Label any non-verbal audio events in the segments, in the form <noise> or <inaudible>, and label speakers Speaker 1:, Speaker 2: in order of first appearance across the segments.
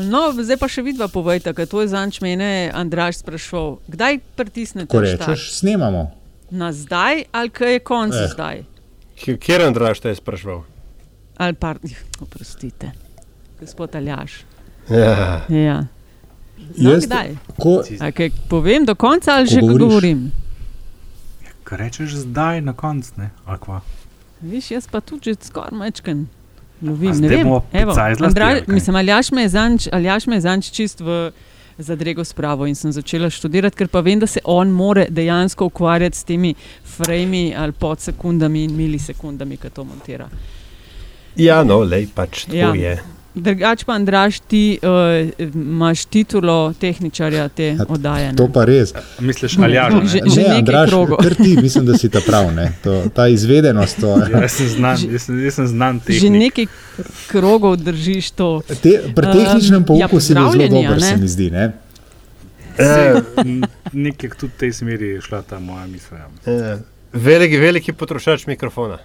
Speaker 1: No, zdaj pa še vidva povejte, ker to je zanč mene Andraš sprašval. Kdaj pritisnete?
Speaker 2: Ko rečeš, snemamo.
Speaker 1: Na zdaj ali kaj je konc
Speaker 2: Eh.
Speaker 1: zdaj?
Speaker 3: Kjer Andraš te je sprašval?
Speaker 1: Ali pa, oprostite, gospod Aljaš.
Speaker 3: Ja.
Speaker 1: Ja. No,
Speaker 2: Jaz-
Speaker 1: kdaj?
Speaker 2: Ko,
Speaker 1: A kaj povem do konca ali
Speaker 2: Ko
Speaker 1: že
Speaker 2: govoriš.
Speaker 1: govorim?
Speaker 4: Kaj rečeš zdaj na koncu, ne?
Speaker 1: Viš, jaz pa tudi že skoraj mečken. Lovim,
Speaker 4: A
Speaker 1: ne vem. Evo,
Speaker 4: picajzlasti,
Speaker 1: Andra,
Speaker 4: ali kaj?
Speaker 1: mislim, Aljaš me je zanč, Aljaš me je zanč čist v zadrego spravo in sem začela študirati, ker pa vem, da se on more dejansko ukvarjati s temi frami ali podsekundami in milisekundami, ki to montira.
Speaker 3: ja, no, lej pač tako
Speaker 1: Ja.
Speaker 3: ja. je.
Speaker 1: Drugač pa, Andraš, ti uh, imaš titulo tehničarja te
Speaker 2: Ja,
Speaker 1: oddaje. ne?
Speaker 2: to pa res.
Speaker 4: Misliš, Aljaš? ne?
Speaker 1: Že- že
Speaker 2: ne,
Speaker 1: krogov.
Speaker 2: kar ti, mislim, da si ta prav. ne. To, ta izvedenost. To,
Speaker 4: Ja, Jaz sem znan, jaz sem, jaz sem znan tehnik.
Speaker 1: Že nekaj krogov držiš to.
Speaker 2: te, pri
Speaker 1: Um,
Speaker 2: tehničnem pouku
Speaker 1: ja,
Speaker 2: si zelo dober,
Speaker 1: ne?
Speaker 2: se mi zdi. Ne?
Speaker 4: M, Nekaj tudi v tej smeri je šla ta moja misel. ja.
Speaker 3: Ja. Veliki, veliki potrošač mikrofona.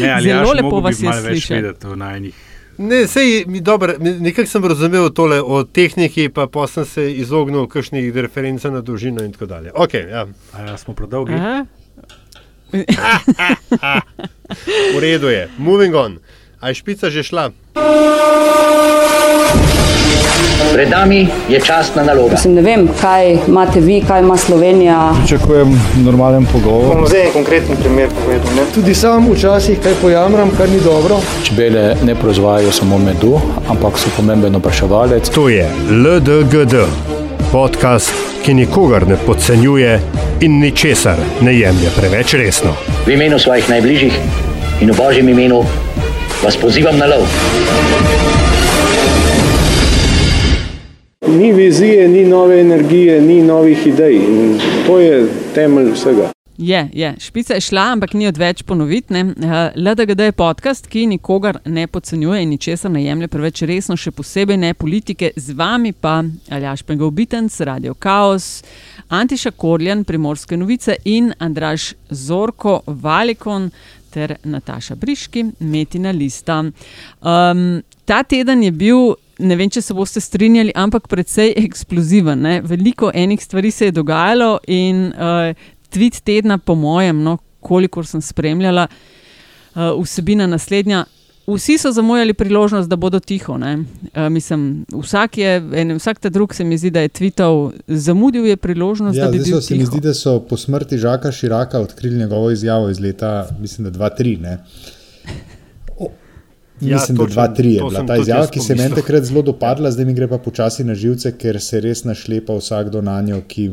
Speaker 4: Ne, ali
Speaker 1: Zelo
Speaker 4: Aljaš,
Speaker 1: lepo vas je
Speaker 4: malo več
Speaker 1: slišati.
Speaker 4: vedeti o najnih.
Speaker 3: Ne, sej, mi dobro, nekako sem razumel tole o tehniki, pa pa sem se izognil kakšnih referencah na dolžino in tako dalje. Okay, ja.
Speaker 4: A ja, smo predolgi.
Speaker 1: Aha. <laughs>
Speaker 3: V redu je, moving on. A je špica že šla?
Speaker 5: Pred nami je častna naloga.
Speaker 6: Mislim, ne vem, kaj imate vi, kaj ima Slovenija.
Speaker 7: Pričakujem normalen pogovor.
Speaker 8: bom zdaj en konkreten primer povedal. Ne?
Speaker 7: Tudi sam včasih kaj pojamram, kar ni dobro.
Speaker 9: Čebele ne proizvajajo samo medu, ampak so pomemben opraševalec.
Speaker 3: To je LDGD, podcast, ki nikogar ne podcenjuje in ničesar ne jemlje preveč resno.
Speaker 5: V imenu svojih najbližjih in v božjem imenu vas pozivam na lov.
Speaker 8: Ni vizije, ni nove energije, ni novih idej. In to je temelj vsega.
Speaker 1: Je, je, špica je šla, ampak ni odveč ponoviti. ne. Eh, LDGD je podcast, ki nikogar ne podcenjuje in ničesar ne jemlje preveč resno, še posebej ne politike. Z vami pa Aljaš Pengovitenc, Radio Chaos, Antiša Korjan, Primorske novice in Andraš Zorko Valikon ter Nataša Briški, Metina Lista. Um, ta teden je bil. Ne vem, če se boste strinjali, ampak precej eksploziven. Ne? Veliko enih stvari se je dogajalo, in uh, tweet tedna, po mojem, no, kolikor sem spremljala, uh, vsebina naslednja. Vsi so zamujali priložnost, da bodo tiho. Uh, mislim, vsak, je, en, vsak ta drug se mi zdi, da je tweetal, zamudil je priložnost,
Speaker 2: Ja,
Speaker 1: da bi bil
Speaker 2: se mi
Speaker 1: tiho.
Speaker 2: zdi, da so po smrti Žaka Širaka odkrili njegovo izjavo iz leta, mislim, da 2-3.
Speaker 3: Ja,
Speaker 2: Mislim,
Speaker 3: točno,
Speaker 2: da 2-3 je
Speaker 3: to
Speaker 2: bila ta izjava, ki se je meni takrat zelo dopadla, zdaj mi gre pa počasi na živce, ker se res našlepa vsakdo na njo, ki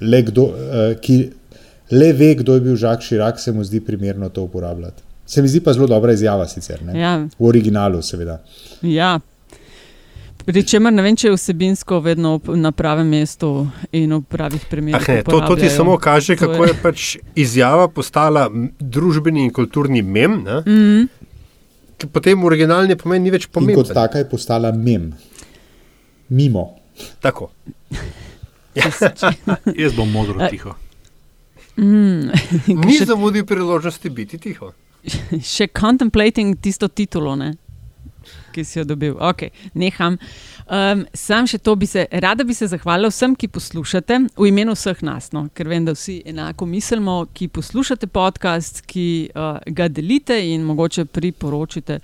Speaker 2: le, kdo, uh, ki le ve, kdo je bil Žak Širak, se mu zdi primerno to uporabljati. Se mi zdi pa zelo dobra izjava sicer, ne?
Speaker 1: Ja,
Speaker 2: v originalu seveda.
Speaker 1: Ja. Pričemer ne vem, če je vsebinsko vedno na pravem mestu in v pravih primerih.
Speaker 3: Ah, ne, to, to ti samo kaže,
Speaker 1: To
Speaker 3: kako je pač izjava postala družbeni in kulturni mem. Ne?
Speaker 1: Mm,
Speaker 3: ki Potem originalni pomen ni več
Speaker 2: In kot
Speaker 3: pomemben.
Speaker 2: taka je postala mem. Mimo.
Speaker 3: Tako. <laughs>
Speaker 4: Jaz bom modro tiho.
Speaker 1: mm,
Speaker 3: Ni zamudil priložnosti biti tiho.
Speaker 1: še contemplating tisto titulo, ne? Ki si jo dobil. Okay, neham. Um, sam še to bi se, rada bi se zahvalila vsem, ki poslušate, v imenu vseh nas, no, ker vem, da vsi enako mislimo, ki poslušate podcast, ki uh, ga delite in mogoče priporočite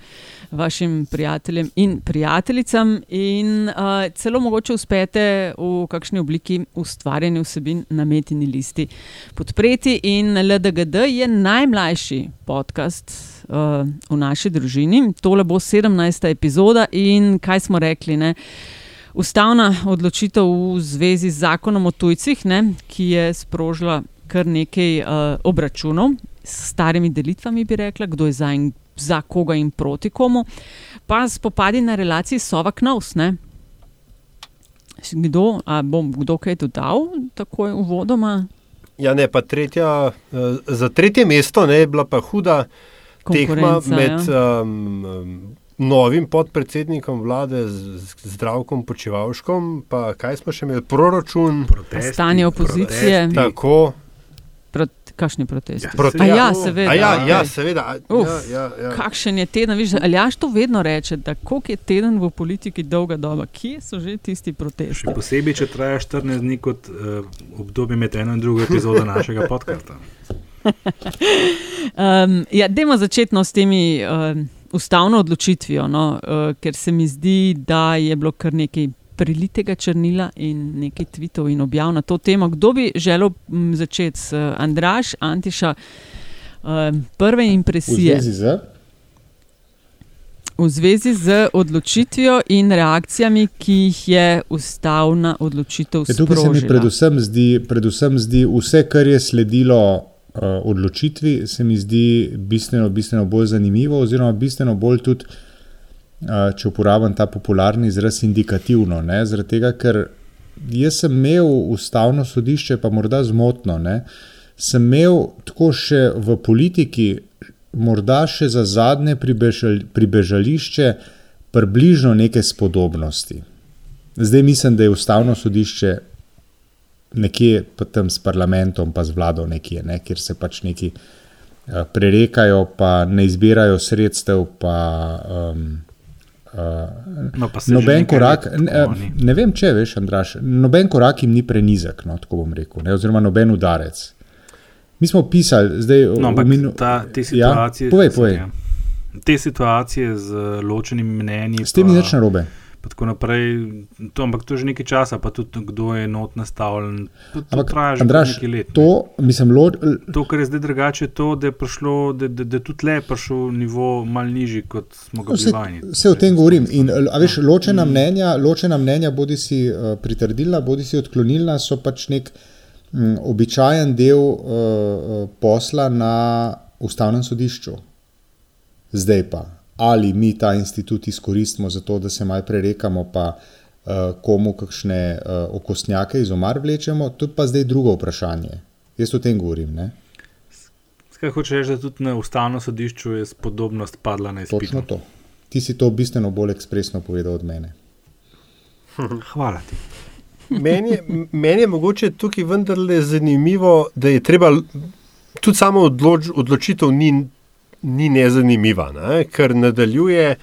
Speaker 1: vašim prijateljem in prijateljicam, in uh, celo mogoče uspete v kakšni obliki ustvarjanja vsebin na metini listi podpreti. In LDGD je najmlajši podcast uh, v naši družini. Tole bo 17. epizoda in kaj smo rekli. Ne? Ustavna odločitev v zvezi z zakonom o tujcih, ne, ki je sprožila kar nekaj uh, obračunov s starimi delitvami, bi rekla, kdo je za, in, za koga in proti komu, pa spopadi na relaciji Sova-Knovs. Kdo, a bom kdo kaj dodal, tako je uvodoma?
Speaker 3: Ja, ne, pa tretja, eh, za tretje mesto ne, je bila pa huda tekma med
Speaker 1: ja.
Speaker 3: um, um, novim podpredsednikom vlade, Zdravkom Počivalškom, pa kaj smo še imeli, proračun.
Speaker 4: Protesti,
Speaker 1: Stanje opozicije.
Speaker 4: protesti.
Speaker 3: Tako,
Speaker 1: Proti Kakšni protesti?
Speaker 3: Proti-
Speaker 1: A ja,
Speaker 3: ja,
Speaker 1: seveda.
Speaker 3: a ja, ja, seveda, a-
Speaker 1: Uf,
Speaker 3: ja, ja, ja.
Speaker 1: Kakšen je teden? Viš, Aljaš to vedno reče, da koliko je teden v politiki dolga doba. Kje so že tisti protesti?
Speaker 4: Še posebej, če traja 14 dni kot uh, obdobje med eno in drugo epizodo <laughs> našega podcasta.
Speaker 1: Um, ja, Dajmo začeti no, s temi um, ustavno odločitvijo, no, uh, ker se mi zdi, da je bilo kar nekaj prilitega črnila in nekaj tvitev in objav na to temo. Kdo bi želel m, začeti s uh, Andraš, Antiša, um, prve
Speaker 2: V
Speaker 1: impresije
Speaker 2: zvezi z?
Speaker 1: V zvezi z odločitvijo in reakcijami, ki jih je ustavna odločitev
Speaker 2: Ja, tukaj se mi predvsem zdi, predvsem zdi vse, kar je sledilo uh, odločitvi, se mi zdi bistveno, bistveno bolj zanimivo, oziroma bistveno bolj tudi, uh, če uporabim ta popularni izraz, indikativno. Zaradi tega, ker jaz sem imel ustavno sodišče, pa morda zmotno, ne? sem imel tako še v politiki, morda še za zadnje pribežal, pribežališče, približno neke spodobnosti. Zdaj mislim, da je ustavno sodišče nekje pa tam s parlamentom, pa z vlado, nekje, ne, kjer se pač neki uh, prerekajo, pa ne izbirajo sredstev. Pa, um, uh,
Speaker 4: No,
Speaker 2: noben korak,
Speaker 4: let
Speaker 2: ne,
Speaker 4: ni.
Speaker 2: ne vem, če veš, Andraš, noben korak jim ni prenizek, no, tako bom rekel, ne, oziroma noben udarec. Mi smo pisali, zdaj
Speaker 4: No, ampak
Speaker 2: minu-
Speaker 4: ta, te situacije,
Speaker 2: Ja, povej, povej.
Speaker 4: ja. te situacije z ločenimi mnenji.
Speaker 2: S tem ni nič narobe.
Speaker 4: Pa tako naprej. To, ampak to je že nekaj časa, pa tudi kdo je not nastavljen. To, to
Speaker 2: Ampak,
Speaker 4: traja že
Speaker 2: Andraž,
Speaker 4: nekaj let. ne.
Speaker 2: to, mislim, lo,
Speaker 4: To, kar je zdaj drugače, je to, da je, prišlo, da, da, da tudi le prišel nivo mal nižji, kot smo ga
Speaker 2: Vse,
Speaker 4: bili vajeni.
Speaker 2: vse o tem govorim. In, a veš, ločena mnenja, ločena mnenja bodi si uh, pritrdilna, bodi si odklonilna, so pač nek um, običajen del uh, posla na ustavnem sodišču. Zdaj pa, ali mi ta institut izkoristimo za to, da se malo prerekamo, pa uh, komu kakšne uh, okostnjake iz omar vlečemo, to je pa zdaj drugo vprašanje. Jaz o tem govorim. Ne?
Speaker 4: Skaj hoče reči, da tudi na ustavnem sodišču je spodobnost padla na izpitu.
Speaker 2: Točno to. Ti si to bistveno bolj ekspresno povedal od mene. <laughs>
Speaker 4: Hvala ti.
Speaker 3: Meni je, meni je mogoče tukaj vendarle zanimivo, da je treba tudi samo odloč, odločitev ni, ni nezanimiva, ne? ker nadaljuje.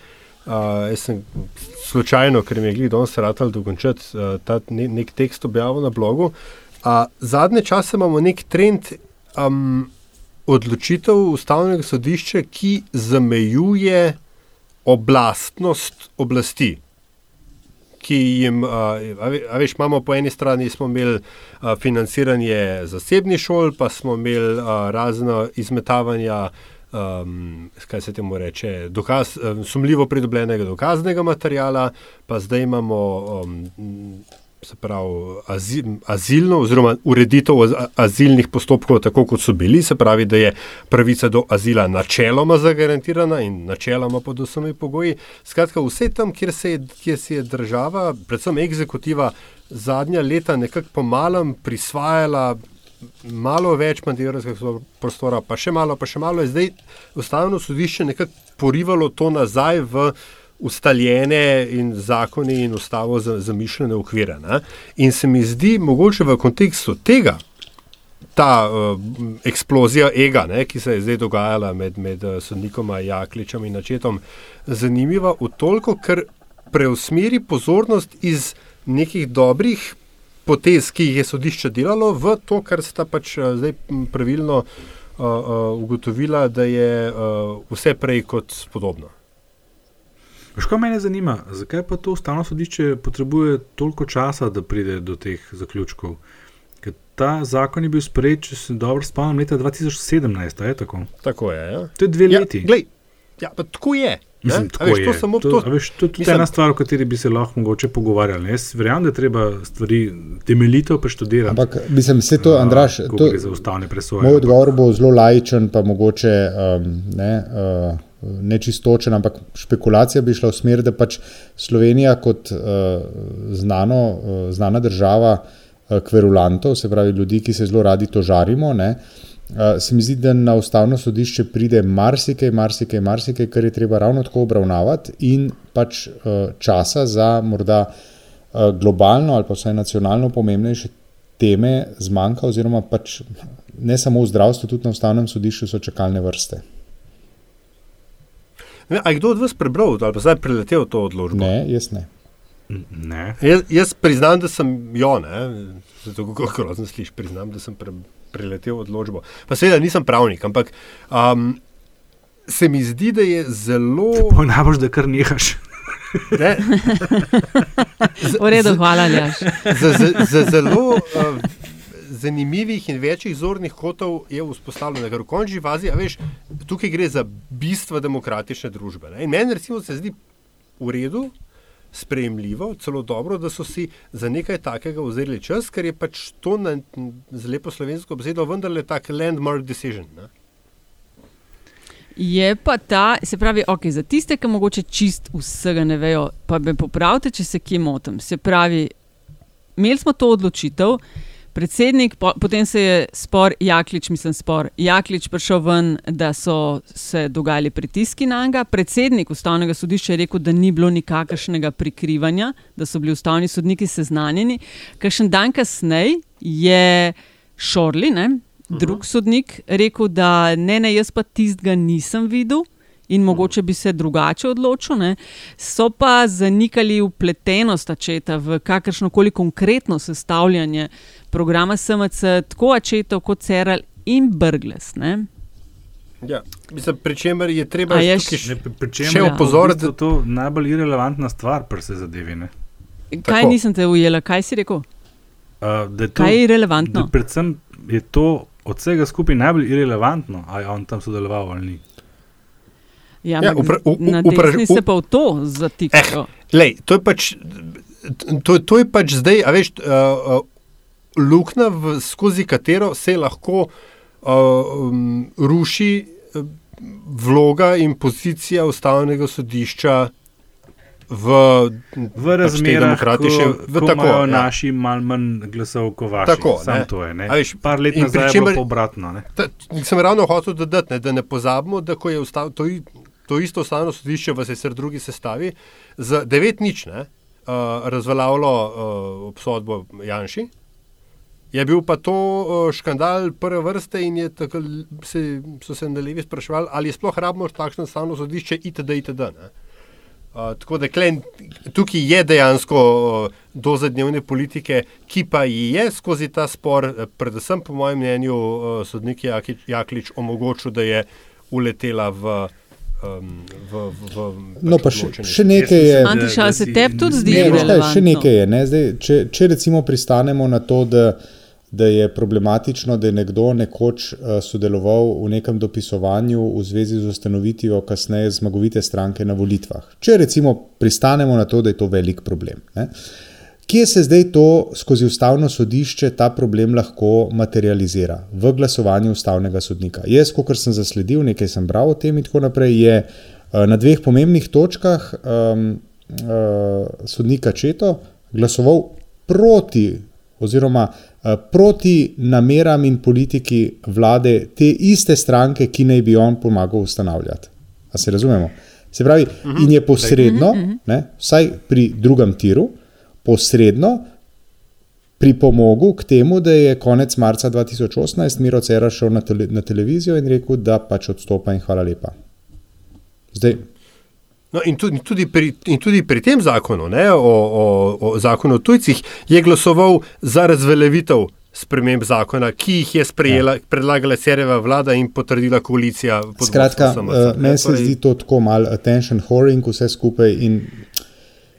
Speaker 3: Uh, jaz sem slučajno, ker mi je gledal danes ratal dokončati uh, ta ne, nek tekst objavil na blogu. Uh, zadnje čase imamo nek trend um, odločitev ustavnega sodišča, ki zamejuje oblastnost oblasti ki jim, a, a ve- a veš, imamo po eni strani smo imeli financiranje zasebnih šol, pa smo imeli razno izmetavanja, um, kaj se temu reče, dokaz, um, sumljivo pridobljenega dokaznega materijala, pa zdaj imamo um, se pravi, azil, azilno oziroma ureditev az- azilnih postopkov, tako kot so bili, se pravi, da je pravica do azila načeloma zagarantirana in načeloma pod vsemi pogoji. Skratka, vse tam, kjer se je, kjer se je država, predvsem eksekutiva, zadnja leta nekako pomalem prisvajala malo več mandirovskega prostora, pa še malo, pa še malo je zdaj ustavno sodišče nekako porivalo to nazaj v ustaljene in zakoni in ustavo za- zamišljene okvire. Ne? In se mi zdi mogoče v kontekstu tega, ta uh, eksplozija ega, ne, ki se je zdaj dogajala med, med uh, sodnikoma Jakličem in Načetom, zanimiva v toliko, ker preusmeri pozornost iz nekih dobrih potez, ki jih je sodišče delalo, v to, kar sta pač uh, zdaj pravilno uh, uh, ugotovila, da je uh, vse prej kot podobno.
Speaker 4: Kaj mene zanima, zakaj pa to ustavno sodišče potrebuje toliko časa, da pride do teh zaključkov? Ker ta zakon je bil sprejet, če se dobro spomnim, leta 2017, a je tako?
Speaker 3: Tako je. Ja?
Speaker 4: To je dve
Speaker 3: Ja,
Speaker 4: leti.
Speaker 3: glej, ja, tako je.
Speaker 4: Mislim,
Speaker 3: A veš,
Speaker 4: je.
Speaker 3: to samo
Speaker 4: to,
Speaker 3: to-
Speaker 4: veš, to je tudi
Speaker 3: mislim-
Speaker 4: ena stvar, o kateri bi se lahko mogoče pogovarjali. Jaz verjamem, da je treba stvari temeljito preštudirati.
Speaker 2: Ampak mislim, vse to, Andraš,
Speaker 4: ko
Speaker 2: to,
Speaker 4: gre za ustavne presoje.
Speaker 2: moj odgovor bo zelo lajičen, pa mogoče um, ne, uh, nečistočen, ampak špekulacija bi šla v smer, da pač Slovenija kot uh, znano, uh, znana država uh, kverulantov, se pravi ljudi, ki se zelo radi tožarimo, ne, uh, se mi zdi, da na ustavno sodišče pride marsikaj, marsikaj, marsikaj, kar je treba ravno tako obravnavati in pač časa za morda globalno ali pa vsaj nacionalno pomembnejše teme zmanjka, oziroma pač ne samo v zdravstvu, tudi na ustavnem sodišču so čakalne vrste.
Speaker 3: Ne, a je kdo od vas prebral ali pa zdaj preletel to odločbo?
Speaker 2: Ne, jaz ne.
Speaker 4: Ne.
Speaker 3: Jaz, jaz priznam, da sem jo, ne, zato kako grozno slišiš, priznam, da sem pre, preletel odločbo. Pa seveda nisem pravnik, ampak um, se mi zdi, da je zelo.
Speaker 4: Najbolj, da kar nehaš.
Speaker 3: Ne, <laughs>
Speaker 1: V redu, hvala, Ljaš.
Speaker 3: za, za, za zelo uh, zanimivih in večjih zornih kotov je vzpostavljeno, ker v končni fazi, a veš, tukaj gre za bistvo demokratične družbe. Ne? In meni recimo se zdi v redu, sprejemljivo, celo dobro, da so si za nekaj takega vzeli čas, ker je pač to na, z lepo slovensko besedo vendarle tak landmark decision. Ne?
Speaker 1: Je pa ta, se pravi, ok, za tiste, ki mogoče čist vsega ne vejo, pa me popravite, če se kje motim. Se pravi, imeli smo to odločitev, predsednik, po, potem se je spor, Jaklič, mislim, spor, Jaklič prišel ven, da so se dogajali pritiski na njega. Predsednik ustavnega sodišča je rekel, da ni bilo nikakršnega prikrivanja, da so bili ustavni sodniki seznanjeni. Kakšen dan kasneje je Šorli, ne, drug sodnik, rekel, da ne, ne, jaz pa tistega nisem videl. In mogoče bi se drugače odločil, ne. so pa zanikali upletenost Ačeta v kakršno koli konkretno sestavljanje programa SMC, tako Ačetov kot Ceral in Brgles. Ne.
Speaker 3: Ja, mislim, pri čemer je treba
Speaker 1: je
Speaker 3: tukaj še,
Speaker 4: Ne, pri- pri čemer
Speaker 3: še
Speaker 4: je v
Speaker 3: opozoriti,
Speaker 4: bistvu to najbolj irelevantna stvar pri se zadevi. Ne?
Speaker 1: Kaj
Speaker 3: Tako.
Speaker 1: nisem te ujela, kaj si rekel?
Speaker 4: Uh, da je to,
Speaker 1: Kaj je
Speaker 4: da
Speaker 1: relevantno?
Speaker 4: predvsem je to od vsega skupaj najbolj irelevantno, ali je on tam sodeloval ali ni.
Speaker 1: Ja,
Speaker 3: Ja, upra- u- u-
Speaker 1: na
Speaker 3: upra-
Speaker 1: desni
Speaker 3: u-
Speaker 1: se pa v to zatikajo.
Speaker 3: Lej, to, je pač, to, to je pač zdaj, a veš, uh, luknja, v, skozi katero se lahko uh, um, ruši vloga in pozicija ustavnega sodišča v,
Speaker 4: V
Speaker 3: pač
Speaker 4: razmerah,
Speaker 3: demokratični-
Speaker 4: ko,
Speaker 3: v
Speaker 4: ko
Speaker 3: tako,
Speaker 4: imajo
Speaker 3: ja.
Speaker 4: naši malo manj glasov kot vaši.
Speaker 3: Tako,
Speaker 4: Samo
Speaker 3: ne.
Speaker 4: to je. Ne?
Speaker 3: A veš,
Speaker 4: Par let nazaj je
Speaker 3: čemer-
Speaker 4: bilo pa obratno. Ne?
Speaker 3: Ta, sem ravno hotel dodati, ne, da ne pozabimo, da ko je ustav, to, i- to isto ustavno sodišče v sicer drugi sestavi za devet nič ne, uh, razveljavilo uh, obsodbo Janši. Je bil pa to uh, škandal prve vrste in tako, se, so se na levi spraševali, ali je sploh rabno takšno ustavno sodišče itd. itd. ne. Uh, tako da klen, tukaj je dejansko uh, doza dnevne politike, ki pa ji je skozi ta spor, eh, predvsem po mojem mnenju, uh, sodnik Jakič, Jaklič omogočil, da je uletela v. Um, v, v, v
Speaker 2: No, pa
Speaker 3: pač
Speaker 2: še,
Speaker 3: odločanje.
Speaker 2: še nekaj je.
Speaker 1: Antiša, se tebi tudi zdi
Speaker 2: Ne, veš kaj,
Speaker 1: relevantno?
Speaker 2: še nekaj je. Ne? Zdaj, če, če recimo pristanemo na to, da, da je problematično, da je nekdo nekoč uh, sodeloval v nekem dopisovanju v zvezi z ustanovitvijo kasneje zmagovite stranke na volitvah. Če recimo pristanemo na to, da je to velik problem. Ne? Kje se zdaj to skozi ustavno sodišče ta problem lahko materializira? V glasovanju ustavnega sodnika. Jaz, kot sem zasledil, nekaj sem bral o tem in tako naprej, je eh, na dveh pomembnih točkah um, uh, sodnika Četo glasoval proti, oziroma uh, proti nameram in politiki vlade te iste stranke, ki naj bi on pomagal ustanavljati. A se razumemo? Se pravi, in je posredno, ne, vsaj pri drugem tiru, posredno pripomogel k temu, da je konec marca 2018 Miro Cera šel na, tele, na televizijo in rekel, da pač odstopa in hvala lepa. Zdaj,
Speaker 3: No, in, tudi, tudi pri, in tudi pri tem zakonu, ne, o, o, o zakonu o tujcih, je glasoval za razveljavitev sprememb zakona, ki jih je sprejela, ja. predlagala Cereva vlada in potrdila koalicija.
Speaker 2: skratka,
Speaker 3: ne.
Speaker 2: meni se
Speaker 3: Torej,
Speaker 2: zdi to tako malo attention whoring, vse skupaj. In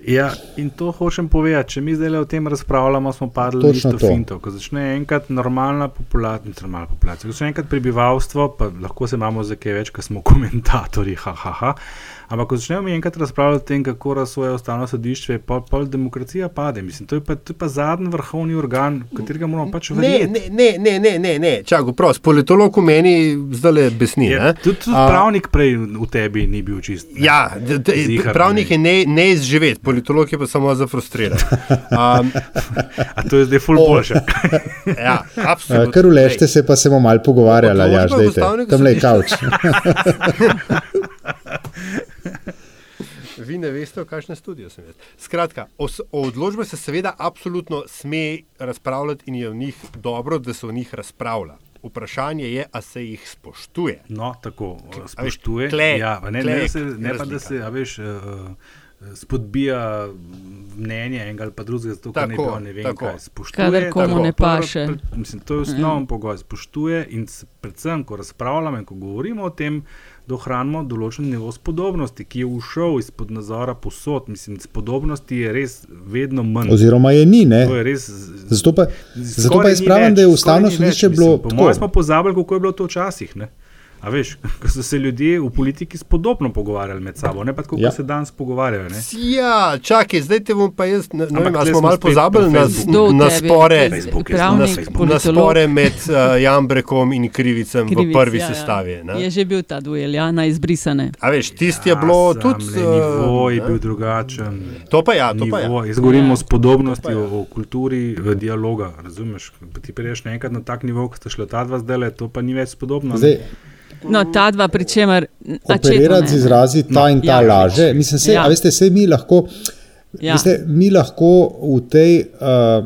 Speaker 4: Ja, in to hočem povedati. Če mi zdaj o tem razpravljamo, smo padli na
Speaker 2: Točno
Speaker 4: isto
Speaker 2: to.
Speaker 4: finto. Ko začne enkrat normalna populacija, normalna populacija, ko začne enkrat prebivalstvo, pa lahko se imamo za kaj več, ker smo komentatorji, ha, ha, ha. Ampak ko začnemo mi enkrat razpravljati o tem, kako razsoja ustavno sodišče, pol, pol demokracija pade. Mislim, to je pa, to je pa zadnji vrhovni organ, v katerega moramo pač
Speaker 3: Ne,
Speaker 4: verjeti.
Speaker 3: ne, ne, ne, ne, ne, ne. čakaj, prost, politolog v meni zdaj le besni.
Speaker 4: Je,
Speaker 3: ne.
Speaker 4: tudi tudi
Speaker 3: A,
Speaker 4: pravnik prej v tebi ni bil čist. ne.
Speaker 3: Ja, d- d-
Speaker 4: Zihar
Speaker 3: pravnik
Speaker 4: ne.
Speaker 3: je ne, neizživet, politolog je pa samo za frustriran. Um, <laughs>
Speaker 4: A to je zdaj ful
Speaker 3: O.
Speaker 4: boljše. <laughs>
Speaker 3: ja, <laughs> absolutno.
Speaker 2: kar uležte se, pa se bomo malo pogovarjali, ja, zdaj
Speaker 3: Ustavnega
Speaker 2: tam le kavč.
Speaker 3: Vi ne veste, v kakšnem studiu sem jaz. Skratka, o, o odločbah se seveda absolutno sme razpravljati in je v njih dobro, da se o njih razpravlja. vprašanje je, ali se jih spoštuje.
Speaker 4: No, tako, spoštuje.
Speaker 3: tle-
Speaker 4: ja, pa ne,
Speaker 3: tle
Speaker 4: ne, se, ne pa, da se, a veš, uh, spodbija mnenje enega ali pa drugega, zato ker ne,
Speaker 3: Tako,
Speaker 4: bi on ne vem,
Speaker 3: tako.
Speaker 4: kaj spoštuje.
Speaker 1: Kadar komu
Speaker 4: tako,
Speaker 1: ne paše.
Speaker 4: pred- Mislim, to je osnoven pogoj, spoštuje in predvsem, ko razpravljamo in ko govorimo o tem, da ohranimo določen nivo spodobnosti, ki je ušel izpod nazora posod. Mislim, spodobnosti je res vedno manj.
Speaker 2: Oziroma je ni. Ne?
Speaker 4: To je res.
Speaker 2: Zato pa, zato pa jaz pravim,
Speaker 4: več,
Speaker 2: da je ustavno sodišče bilo
Speaker 4: Po mojem smo pozabili, kako je bilo to včasih. Ne? A veš, <laughs> ko so se ljudje v politiki spodobno pogovarjali med sabo, ne pa tako,
Speaker 2: Ja.
Speaker 4: kot se danes pogovarjajo. Ne?
Speaker 3: Ja, čakaj, zdaj te bom pa jaz, ne, ne vem, ali smo malo pozabili
Speaker 4: na
Speaker 3: na,
Speaker 1: v
Speaker 3: spore.
Speaker 4: Facebook
Speaker 1: Pravnik,
Speaker 3: Na, na spore med uh, Jambrekom in Krivicem v
Speaker 1: Krivic,
Speaker 3: prvi
Speaker 1: ja, ja.
Speaker 3: sestavi. ne.
Speaker 1: Je že bil ta duel, ja, na izbrisane.
Speaker 3: A veš, tisti je bilo
Speaker 4: Ja,
Speaker 3: tudi.
Speaker 4: le, Nivo je
Speaker 3: eh,
Speaker 4: bil drugačen.
Speaker 3: To pa ja, to pa ja.
Speaker 4: Nivo, jaz govorim
Speaker 1: Ja.
Speaker 4: o spodobnosti,
Speaker 3: ja.
Speaker 4: o, kulturi v dialoga. Razumeš? Ti priješ enkrat na tak nivo, kot sta šla ta dva zdaj, to pa ni več spodobno. ne?
Speaker 2: Zdaj,
Speaker 1: No, ta dva, pri čemer. a če to
Speaker 2: operirati
Speaker 1: ne,
Speaker 2: z izrazi ta in ta
Speaker 1: ja.
Speaker 2: laže. Mislim, se,
Speaker 1: Ja.
Speaker 2: veste, se mi lahko.
Speaker 1: Ja.
Speaker 2: Veste, mi lahko v tej, uh,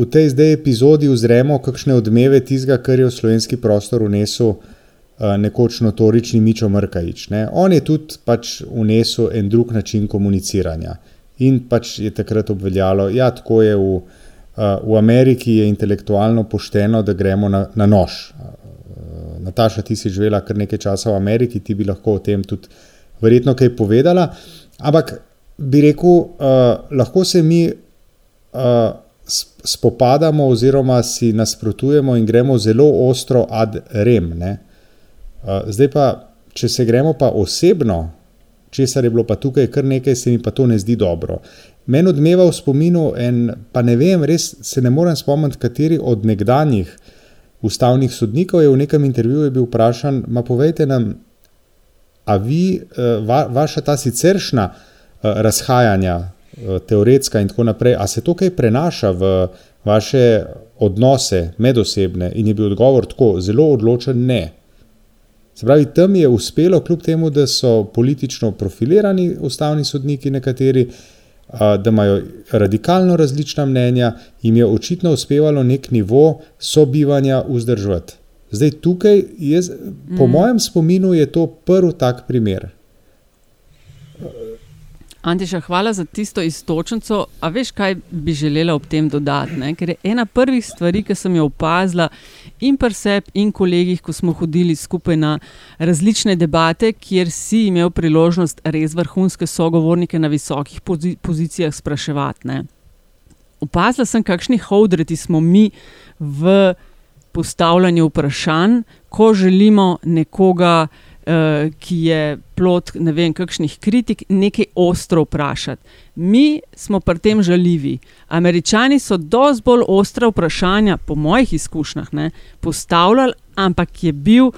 Speaker 2: v tej zdaj epizodi uzremo kakšne odmeve tistega, kar je v slovenski prostor unesel uh, nekoč notorični Mičo Mrkajič. Ne. On je tudi pač unesel en drug način komuniciranja in pač je takrat obveljalo, da ja, tako je v, uh, v Ameriki je intelektualno pošteno, da gremo na, na nož. Nataša, ti si živela kar nekaj časa v Ameriki, ti bi lahko o tem tudi verjetno kaj povedala. Ampak bi rekel, uh, lahko se mi uh, sp- spopadamo, oziroma si nasprotujemo in gremo zelo ostro ad rem. ne. Uh, zdaj pa, če se gremo pa osebno, česar je bilo pa tukaj kar nekaj, se mi pa to ne zdi dobro. Meni odmeva v spominu en, pa ne vem, res se ne morem spomniti, kateri od nekdanjih ustavnih sodnikov je v nekem intervjuju bil vprašan, ma povejte nam, a vi, eh, va, vaša ta siceršna eh, razhajanja, eh, teoretska in tako naprej, a se to kaj prenaša v vaše odnose medosebne? In je bil odgovor tako zelo odločen ne. Se pravi, tam je uspelo, kljub temu, da so politično profilirani ustavni sodniki, nekateri, da imajo radikalno različna mnenja, jim je očitno uspevalo nek nivo sobivanja vzdrževati. Zdaj, tukaj, jaz, po
Speaker 1: Mm.
Speaker 2: mojem spominu, je to prvi tak primer.
Speaker 1: Antiša, hvala za tisto istočnico. A veš, kaj bi želela ob tem dodati? Ne? Ker je ena prvih stvari, ki sem jo opazila in pri sebi, in kolegih, ko smo hodili skupaj na različne debate, kjer si imel priložnost res vrhunske sogovornike na visokih pozi pozicijah spraševati. Ne? Opazila sem, kakšni hodreti smo mi v postavljanju vprašanj, ko želimo nekoga uh, ki je plot ne vem, kakšnih kritik, nekaj ostro vprašati. Mi smo pri tem žaljivi. Američani so dosti bolj ostra vprašanja, po mojih izkušnjah, ne, postavljali, ampak je bil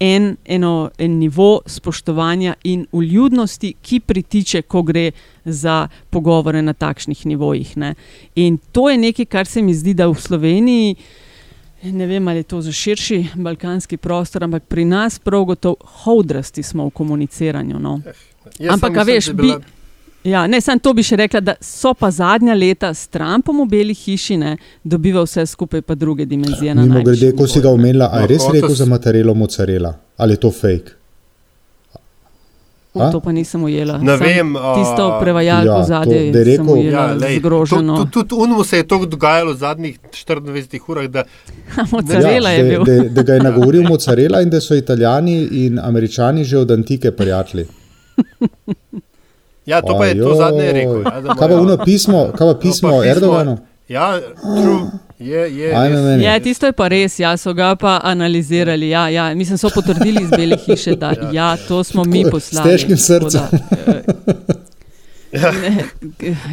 Speaker 1: en, eno, en nivo spoštovanja in uljudnosti, ki pritiče, ko gre za pogovore na takšnih nivojih. Ne. In to je nekaj, kar se mi zdi, da v Sloveniji. Ne vem, ali je to za širši balkanski prostor, ampak pri nas prav gotovo hodrasti smo v komuniciranju. No.
Speaker 3: Jaz
Speaker 1: Ampak,
Speaker 3: sem
Speaker 1: a
Speaker 3: mislil,
Speaker 1: veš, bi,
Speaker 3: bila-
Speaker 1: ja, ne, samo to bi še rekla, da so pa zadnja leta s Trumpom v Beli hiši ne, dobiva vse skupaj pa druge dimenzije. na
Speaker 2: Mimo grede, ko si ga omenila, a je
Speaker 3: No,
Speaker 2: res
Speaker 3: hotel
Speaker 2: rekel za mozzarella mozzarella ali je to fake?
Speaker 1: U, To pa nisem ujela.
Speaker 3: Ne
Speaker 1: Samo
Speaker 3: vem, a-
Speaker 1: Tisto prevajalko
Speaker 2: Ja,
Speaker 1: ja,
Speaker 2: to,
Speaker 1: zadnje
Speaker 2: je rekel-
Speaker 1: ujela
Speaker 3: Ja, lej,
Speaker 1: zgroženo.
Speaker 3: Tudi tud, tud unmu se je to dogajalo v zadnjih 24 urah. Da, <laughs>
Speaker 1: Mozzarella je
Speaker 2: da,
Speaker 1: bil.
Speaker 2: da, da ga je <laughs> nagovoril mozzarella in da so italijani in američani že od antike prijatelji.
Speaker 3: ja, to pa je to
Speaker 2: Ajoj.
Speaker 3: zadnje rekel. Ja,
Speaker 2: Kaj pa uno pismo, kaj pa pismo
Speaker 3: pa pismo-
Speaker 2: Erdoganu?
Speaker 3: Ja, true, je, je.
Speaker 2: Ajme meni.
Speaker 1: Ja, tisto je pa res, ja, so ga pa analizirali. Ja, ja, mislim, so potrdili iz Bele hiše, da ja. Ja, to smo mi
Speaker 2: Tako,
Speaker 1: poslali.
Speaker 2: s težkim srcem.
Speaker 1: eh, <laughs> ne,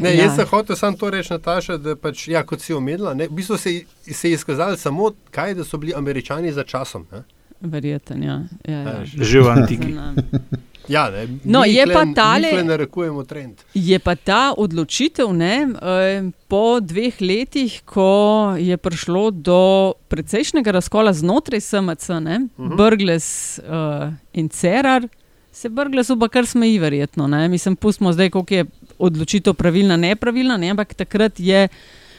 Speaker 3: Ne,
Speaker 1: ja.
Speaker 3: jaz sem hotel samo to reči, Nataša, da pač, ja, kot si omenila, ne, v bistvu se, je- se je izkazalo samo, kaj, da so bili američani za časom. Ne.
Speaker 1: Verjeten, ja. ja, ja.
Speaker 4: Že v antiki.
Speaker 3: Ja, ne,
Speaker 1: No,
Speaker 3: mi
Speaker 1: je
Speaker 3: tle-
Speaker 1: pa tale-
Speaker 3: narekujemo trend.
Speaker 1: Je pa ta odločitev ne, eh, po dveh letih, ko je prišlo do precejšnjega razkola znotraj SMC, ne, uh -huh. Brgles uh, in Cerar, se Brgles oba kar smeji, verjetno. Ne. Mislim, pustimo zdaj, koliko je odločitev pravilna, nepravilna, ne, ampak takrat je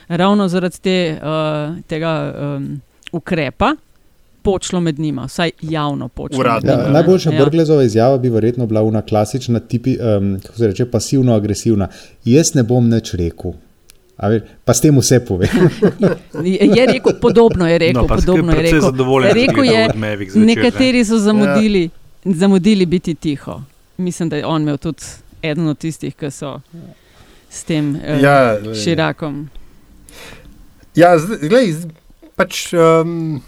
Speaker 1: ravno zaradi te, uh, tega um, ukrepa, počlo med njima, vsaj javno počlo.
Speaker 3: Uradno.
Speaker 2: Ja, najboljša ja. Brglezova izjava bi verjetno bila una klasična, tipi, um, kako se reče, pasivno-agresivna. Jaz ne bom nič rekel. A Ve, pa s tem vse pove. <laughs>
Speaker 1: Je rekel, podobno je rekel.
Speaker 4: No,
Speaker 1: podobno je rekel.
Speaker 4: da
Speaker 1: rekel je,
Speaker 4: zvečer, ne.
Speaker 1: nekateri so zamudili, ja. zamudili biti tiho. Mislim, da je on imel tudi eden od tistih, ki so s tem uh,
Speaker 3: Ja, glej.
Speaker 1: širakom.
Speaker 3: Ja, zdaj, pač um,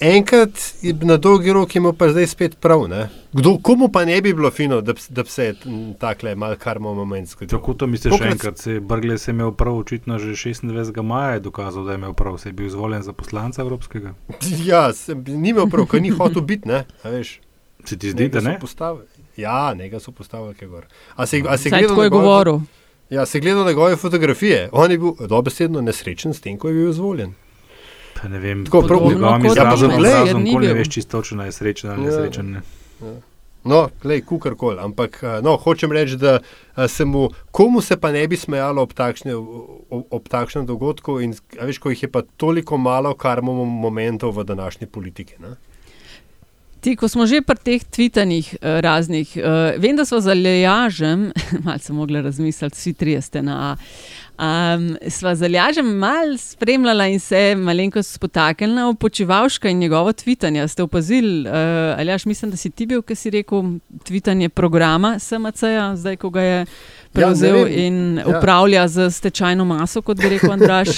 Speaker 3: enkrat je na dolgi rok ima pa zdaj spet prav. Ne? Kdo, komu pa ne bi bilo fino, da, bi- da se takle mal karmo moment zgodil?
Speaker 4: Tako to misliš še
Speaker 3: Tokrat-
Speaker 4: enkrat. Se Brgles je imel prav, očitno že 26. maja je dokazal, da je imel prav. Se je bil izvoljen za poslanca Evropskega. <laughs>
Speaker 3: Ja, sem, ni imel prav, ker ni hotel biti, ne? a veš.
Speaker 4: Se ti zdi, da ne?
Speaker 3: postavili- Ja, nekaj so postavili, kaj gor. A se, a se
Speaker 1: Saj
Speaker 3: gledal
Speaker 1: tako je govoril.
Speaker 3: Ja, se gledal njegove fotografije. On je bil dobesedno nesrečen s tem, ko je bil izvoljen.
Speaker 4: Pa ne vem,
Speaker 3: Tako,
Speaker 4: izrazom,
Speaker 3: Nimec,
Speaker 4: izrazom,
Speaker 1: ker ni
Speaker 4: nikoli ne
Speaker 1: bil.
Speaker 4: veš čisto točno, ali je srečen ali
Speaker 3: Ja.
Speaker 4: nesrečen. Ne.
Speaker 3: No, glej, kukorkoli. Ampak eh, no, hočem reči, da eh, se mu, komu se pa ne bi smejalo ob, takšne, ob, ob takšnem dogodku, in a veš, ko jih je pa toliko malo, kar imamo momentov v današnji politiki. Ne?
Speaker 1: Ti, ko smo že pri teh tvitanjih uh, raznih, vem, da smo za lejažem, <laughs> malo sem mogla razmisliti, vsi trije ste na A. Um, sva za lejažem mal spremljala in se malenkost spotaknila v počivalška in njegovo tvitanje. Ste opazili, uh, ali jaš mislim, da si ti bil, ki si rekel, tvitanje programa SMC-ja, zdaj ko ga je prevzel
Speaker 3: vem.
Speaker 1: in
Speaker 3: Ja.
Speaker 1: upravlja z stečajno maso, kot bi rekel Andraš.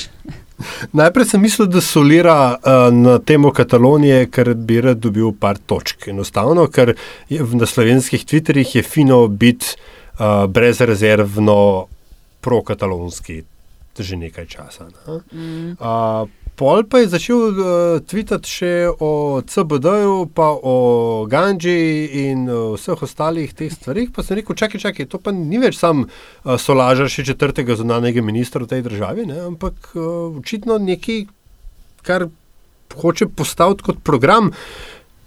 Speaker 1: <laughs>
Speaker 3: Najprej sem mislil, da solira uh, na temo Katalonije, ker bi rad dobil par točk. Enostavno, ker je, v- na slovenskih Twitterjih je fino biti uh, brezrezervno prokatalonski že nekaj časa. Ne?
Speaker 1: Mm.
Speaker 3: Uh, pol pa je začel uh, tvitati še o CBD-ju, pa o Ganji in uh, vseh ostalih teh stvarih. Pa sem rekel, čakaj, čakaj, to pa ni več sam uh, solažar še četrtega zunanjega ministra v tej državi, ne? ampak uh, očitno nekaj, kar hoče postaviti kot program.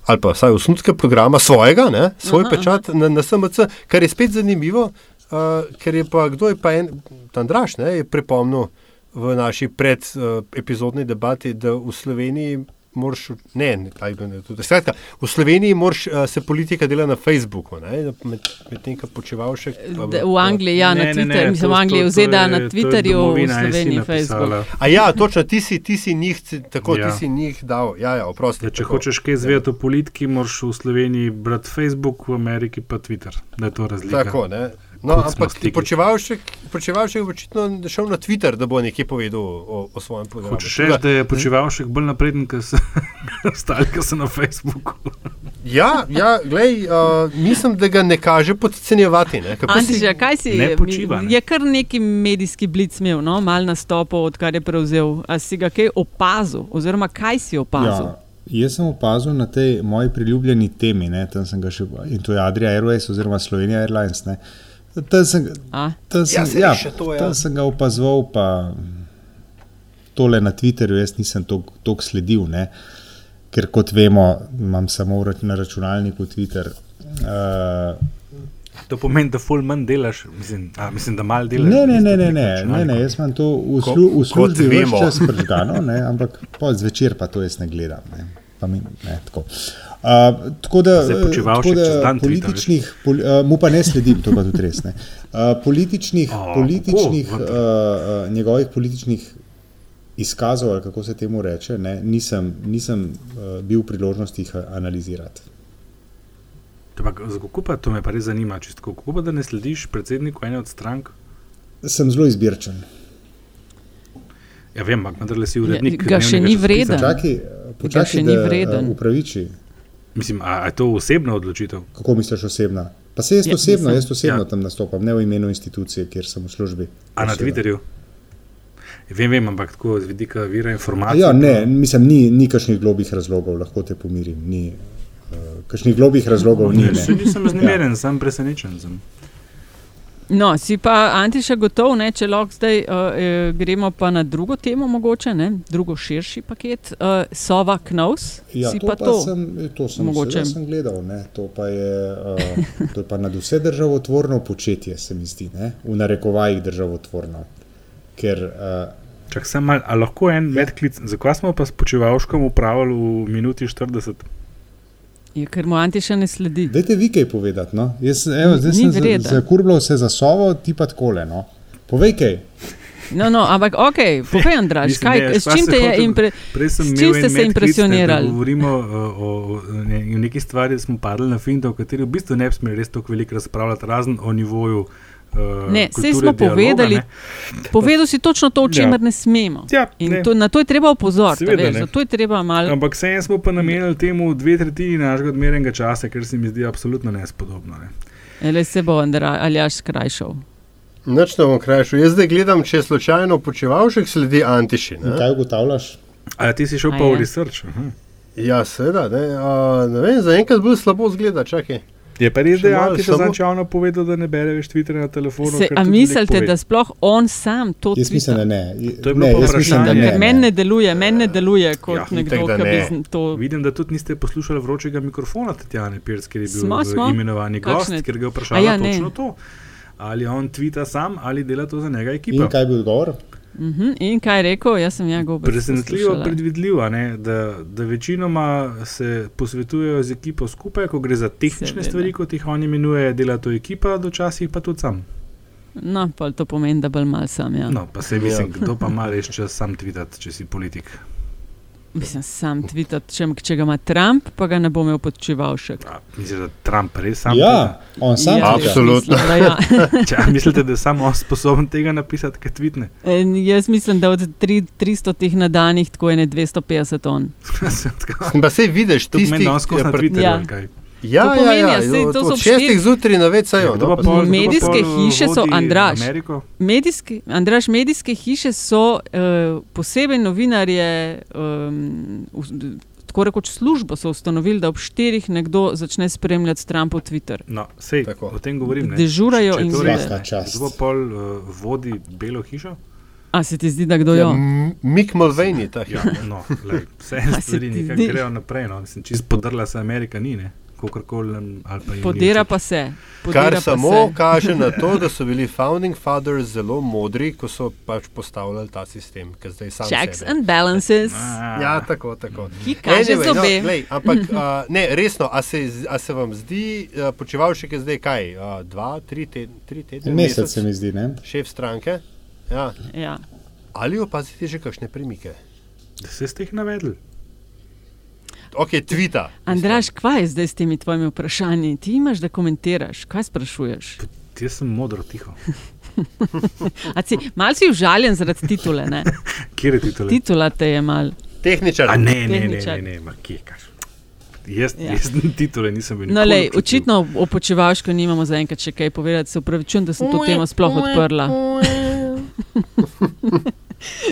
Speaker 3: Ali pa vsaj osnutka programa svojega, ne, svoj
Speaker 1: Aha,
Speaker 3: aha, pečat na, na SMC, kar je spet zanimivo, uh, ker je pa kdo je pa en, Tandraš, ne, je pripomnil v naši predepizodni debati, da v Sloveniji moraš, ne, ne, ne, tudi, skratka, v Sloveniji moraš, uh, se politika dela na Facebooku, ne, med, med tem, kar počeval še.
Speaker 1: Da, v Angliji, ja, na
Speaker 4: Ne, ne, ne,
Speaker 1: Twitterju, mislim, v Angliji,
Speaker 4: to-
Speaker 1: v ZDA,
Speaker 4: to
Speaker 1: na Twitterju, v Sloveniji. Facebook.
Speaker 3: A ja, točno, ti si, ti si njih, tako,
Speaker 4: Ja.
Speaker 3: ti si njih dal, ja, ja, oprosti.
Speaker 4: Ja, če
Speaker 3: tako.
Speaker 4: hočeš kaj zvedeti o politiki, moraš v Sloveniji brati Facebook, v Ameriki pa Twitter. Da je to razlika.
Speaker 3: Tako, ne. No, ampak počevalšek, počevalšek je očitno šel na Twitter, da bo nekaj povedal o, o svojem programu.
Speaker 4: Hočeš reči, da je počivalšek bolj napreden, kot so <laughs> ostali, ki so na Facebooku.
Speaker 3: Ja, ja glej, uh, mislim, da ga ne kaže podcenjevati. Ne? Kako si-
Speaker 1: Antiša, kaj si?
Speaker 4: Ne počiva, ne.
Speaker 1: Je kar neki medijski blic imel, no? mal nastopov, odkar je prevzel. A si ga kaj opazil, oziroma kaj si opazil?
Speaker 2: Ja, jaz sem opazil na tej moji priljubljeni temi, ne, tam sem ga še, in to je Adria Airways oziroma Slovenija Airlines. Ne. Tam sem,
Speaker 1: A?
Speaker 2: tam sem,
Speaker 3: Ja,
Speaker 2: ja,
Speaker 3: to, ja.
Speaker 2: tam sem ga opazoval, pa tole na Twitterju jaz nisem toliko sledil, ne, ker kot vemo, imam samo v na računalniku Twitter. Uh,
Speaker 4: To pomeni, da ful manj delaš, mislim, a, mislim da malo delaš.
Speaker 2: Ne, ne, ne, ne, ne, ne, ne, jaz imam to v,
Speaker 3: Ko-
Speaker 2: slu, v
Speaker 3: kot
Speaker 2: službi več
Speaker 3: vemo.
Speaker 2: čas pržgano, ne, ampak pol zvečer pa to jaz ne gledam. Ne, pa mi, ne, tako. Uh, tako da, tako da političnih, poli, uh, mu pa ne sledim, to pa tudi res ne. Uh, političnih, <laughs>
Speaker 4: A,
Speaker 2: političnih
Speaker 4: kako?
Speaker 2: uh, uh, njegovih političnih izkazov, ali kako se temu reče, ne, nisem, nisem uh, bil v priložnosti jih analizirati.
Speaker 4: Kako pa to me pa res zanima, čisto kako pa da ne slediš predsedniku ene od strank?
Speaker 2: Sem zelo izbirčen.
Speaker 4: Ja, vem, ampak vendarle si urednik.
Speaker 1: ga še ni
Speaker 4: časopisa.
Speaker 1: vreden.
Speaker 2: Počakaj,
Speaker 1: še
Speaker 2: počakaj
Speaker 1: ni
Speaker 2: da
Speaker 1: vreden.
Speaker 2: uh, upraviči.
Speaker 4: Mislim, a, a je to osebna odločitev?
Speaker 2: Kako misliš osebna? Pa se jaz
Speaker 1: Ja,
Speaker 2: osebno,
Speaker 1: mislim.
Speaker 2: jaz osebno
Speaker 4: Ja.
Speaker 2: tam nastopam, ne v imenu institucije, kjer sem v službi.
Speaker 4: A na. Twitterju? Vem, vem, ampak tako z vidika vira informacij.
Speaker 2: Ja, ne, mislim, ni, ni kakšnih globih razlogov, lahko te pomirim. Ni, uh, kakšnih globih razlogov ni.
Speaker 4: Ne,
Speaker 2: Ne.
Speaker 4: se nisem raznemeren, ja. sem presenečen. Sem.
Speaker 1: No, si pa Antiša gotov, ne, če lahko zdaj uh, gremo pa na drugo temo, mogoče, ne, drugo širši paket. Uh, Sova Knaus,
Speaker 2: Ja,
Speaker 1: si
Speaker 2: to
Speaker 1: pa
Speaker 2: pa,
Speaker 1: to.
Speaker 2: sem, to sem,
Speaker 1: Mogoče.
Speaker 2: sem gledal. Ne. To pa je, uh, to je pa nad vse državotvorno početje, se mi zdi, ne. v narekovajih državotvorno. Ker uh,
Speaker 4: Čak sem mal, a lahko en medklic, zakaj smo pa s počivalškom upravili v minuti 40?
Speaker 1: Je, ker mu Antiša ne sledi.
Speaker 2: Dajte vi kaj povedati. No? Jaz, evo, zdaj
Speaker 1: Ni
Speaker 2: sem zakurbljal se za sovo, ti pa takole. No? Povej kaj.
Speaker 1: No, no, ampak ok, povej, Andraš,
Speaker 4: Mislim,
Speaker 1: kaj,
Speaker 4: ne,
Speaker 1: s čim
Speaker 4: se
Speaker 1: te je
Speaker 4: hotel-
Speaker 1: impre,
Speaker 4: Prej sem
Speaker 1: s
Speaker 4: imel
Speaker 1: čim ste se impresionirali?
Speaker 4: Da govorimo uh, o, o ne, o neki stvari, da smo padli na finto, o kateri v bistvu ne bi smeli res tako veliko razpravljati, razen o nivoju. Uh,
Speaker 1: Ne, sej
Speaker 4: kulture
Speaker 1: smo
Speaker 4: dialoga,
Speaker 1: povedali,
Speaker 4: ne.
Speaker 1: povedal si točno to, o
Speaker 4: Ja.
Speaker 1: čemer ne smemo.
Speaker 4: Ja,
Speaker 1: In
Speaker 4: ne.
Speaker 1: to, na to je treba opozoriti,
Speaker 4: ne.
Speaker 1: je treba malo.
Speaker 4: Ampak vseeno smo pa namenili temu dve tretjini našega odmerenega časa, ker se mi zdi absolutno nespodobno. Ne.
Speaker 1: Ali se bo Aljaš skrajšal.
Speaker 3: Noč ne bom krajšal. Jaz zdaj gledam, če slučajno počevalšek sledi Antiši. Ne?
Speaker 2: kaj ugotavljaš?
Speaker 4: A ti si šel
Speaker 1: A
Speaker 4: pa v
Speaker 1: je?
Speaker 4: research? Aha.
Speaker 3: Ja, seveda. Ne, a, ne vem, zaenkrat bolj slabo zgleda. Čakaj.
Speaker 4: Je pa res, da je Antiša
Speaker 3: samo-
Speaker 4: začavno povedal, da ne bere več Twitterja na telefonu.
Speaker 1: Se, a mislite, da sploh on sam to
Speaker 2: Jaz mislim, da
Speaker 1: tvita?
Speaker 2: ne.
Speaker 4: To je bilo
Speaker 2: ne,
Speaker 4: vprašanje.
Speaker 2: ne.
Speaker 1: Ker meni ne deluje, meni ne deluje kot
Speaker 4: Ja,
Speaker 1: nekdo, ki bi
Speaker 3: ne.
Speaker 1: to.
Speaker 4: Vidim, da tudi niste poslušali vročega mikrofona Tatjane Pirc, ker je bil
Speaker 1: Smo, smo.
Speaker 4: imenovani gost,
Speaker 1: Kakšne-
Speaker 4: ker ga je vprašala
Speaker 1: ja,
Speaker 4: ja,
Speaker 1: ne.
Speaker 4: točno to. Ali on tvita sam ali dela to za njega
Speaker 2: In
Speaker 4: ekipa.
Speaker 2: kaj bi odgovor?
Speaker 1: Mhm, In kaj je rekel, jaz sem ja gobe.
Speaker 4: Presenetljivo, predvidljivo, a ne, da, da večinoma se posvetujejo z ekipo skupaj, ko gre za tehnične
Speaker 1: Seveda.
Speaker 4: stvari, kot jih oni imenujejo, dela to ekipa, včasih pa tudi sam.
Speaker 1: No, pa to pomeni, da bolj mal sam. Ja.
Speaker 4: No, pa se mislim, kdo pa ima res čas sam tvitati, če si politik.
Speaker 1: Mislim, sam tvitati, če, če ga ima Trump, pa ga ne bo imel podčival še.
Speaker 4: A, Mislite, da Trump res sam
Speaker 2: Ja, on sam
Speaker 1: ja.
Speaker 3: Absolutno.
Speaker 1: Mislim, da ja. <laughs>
Speaker 4: Če, mislite, da je samo on sposoben tega napisati, kaj tvitne?
Speaker 1: En, jaz mislim, da od tri, 300 teh na danih, tako je ne 250 ton. <laughs>
Speaker 3: Pa se vidiš,
Speaker 4: To na
Speaker 3: ki-
Speaker 4: Twitterju.
Speaker 1: Ja.
Speaker 3: Ja,
Speaker 1: To
Speaker 3: ja,
Speaker 1: pomeni,
Speaker 3: ja,
Speaker 1: ja, sej to
Speaker 3: od
Speaker 1: so
Speaker 3: šestih
Speaker 1: štiri-
Speaker 3: zjutraj na več sajo. No,
Speaker 4: pol- kdo pa
Speaker 1: Medijske hiše so.
Speaker 4: Ameriko?
Speaker 1: Medijski, Andraž, medijske hiše so uh, posebej novinarje, um, v- tako rekoč službo so ustanovili, da ob štirih nekdo začne spremljati Trumpov Twitter.
Speaker 4: No, sej,
Speaker 3: Tako.
Speaker 4: o tem govorim. ne.
Speaker 1: Dežurajo
Speaker 4: Če- če je
Speaker 1: in
Speaker 4: to
Speaker 1: gledajo.
Speaker 4: ne.
Speaker 2: čast.
Speaker 4: Kdo pa pol uh, vodi Belo hišo?
Speaker 1: A se ti zdi, da kdo
Speaker 3: Ja,
Speaker 1: jo?
Speaker 3: M- Mick Mulvaney, ta
Speaker 4: Ja,
Speaker 3: hip.
Speaker 4: no, lej, vse <laughs>
Speaker 1: A se
Speaker 4: stvari nekako grejo naprej. No. Mislim, čist podrla se Amerika ni, ne. Nam- ali pa
Speaker 1: Podira pa se. Podira
Speaker 3: Kar
Speaker 1: pa
Speaker 3: samo
Speaker 1: se.
Speaker 3: kaže na to, da so bili <laughs> founding fathers zelo modri, ko so pač postavljali ta sistem,
Speaker 1: Checks
Speaker 3: sebe.
Speaker 1: and balances,
Speaker 4: všeč.
Speaker 3: Ja, tako, tako.
Speaker 1: ki kaže
Speaker 3: Anyway, no,
Speaker 1: zobe.
Speaker 3: glej, ampak <laughs> uh, ne, resno, a se, a se vam zdi, počivalšek je zdaj kaj? Uh, dva, tri, te, tri tedne?
Speaker 2: Mesec se mi zdi, ne?
Speaker 3: Šef stranke. Ja.
Speaker 1: Ja.
Speaker 3: Ali opazite že kakšne premike?
Speaker 4: Da se ste jih navedli.
Speaker 3: Ok, tvita.
Speaker 1: Andraš, kva je zdaj s temi tvojimi vprašanji? Ti imaš, da komentiraš, kaj sprašuješ?
Speaker 4: Jaz sem modro tiho. <laughs>
Speaker 1: Si, mal si užaljen zaradi titule, ne? <laughs>
Speaker 4: Kje je titule?
Speaker 1: Titula te je mal.
Speaker 3: Tehničar.
Speaker 4: A ne, ne, ne,
Speaker 1: Tehničar.
Speaker 4: ne, ne, ma kje kaš. Jaz,
Speaker 1: Ja.
Speaker 4: ja. jaz <laughs> titule nisem bil.
Speaker 1: No,
Speaker 4: nikoli
Speaker 1: lej, očitno o počevalšku nimamo zaenkrat še kaj povedati, se upravičujem, da sem to temo sploh odprla.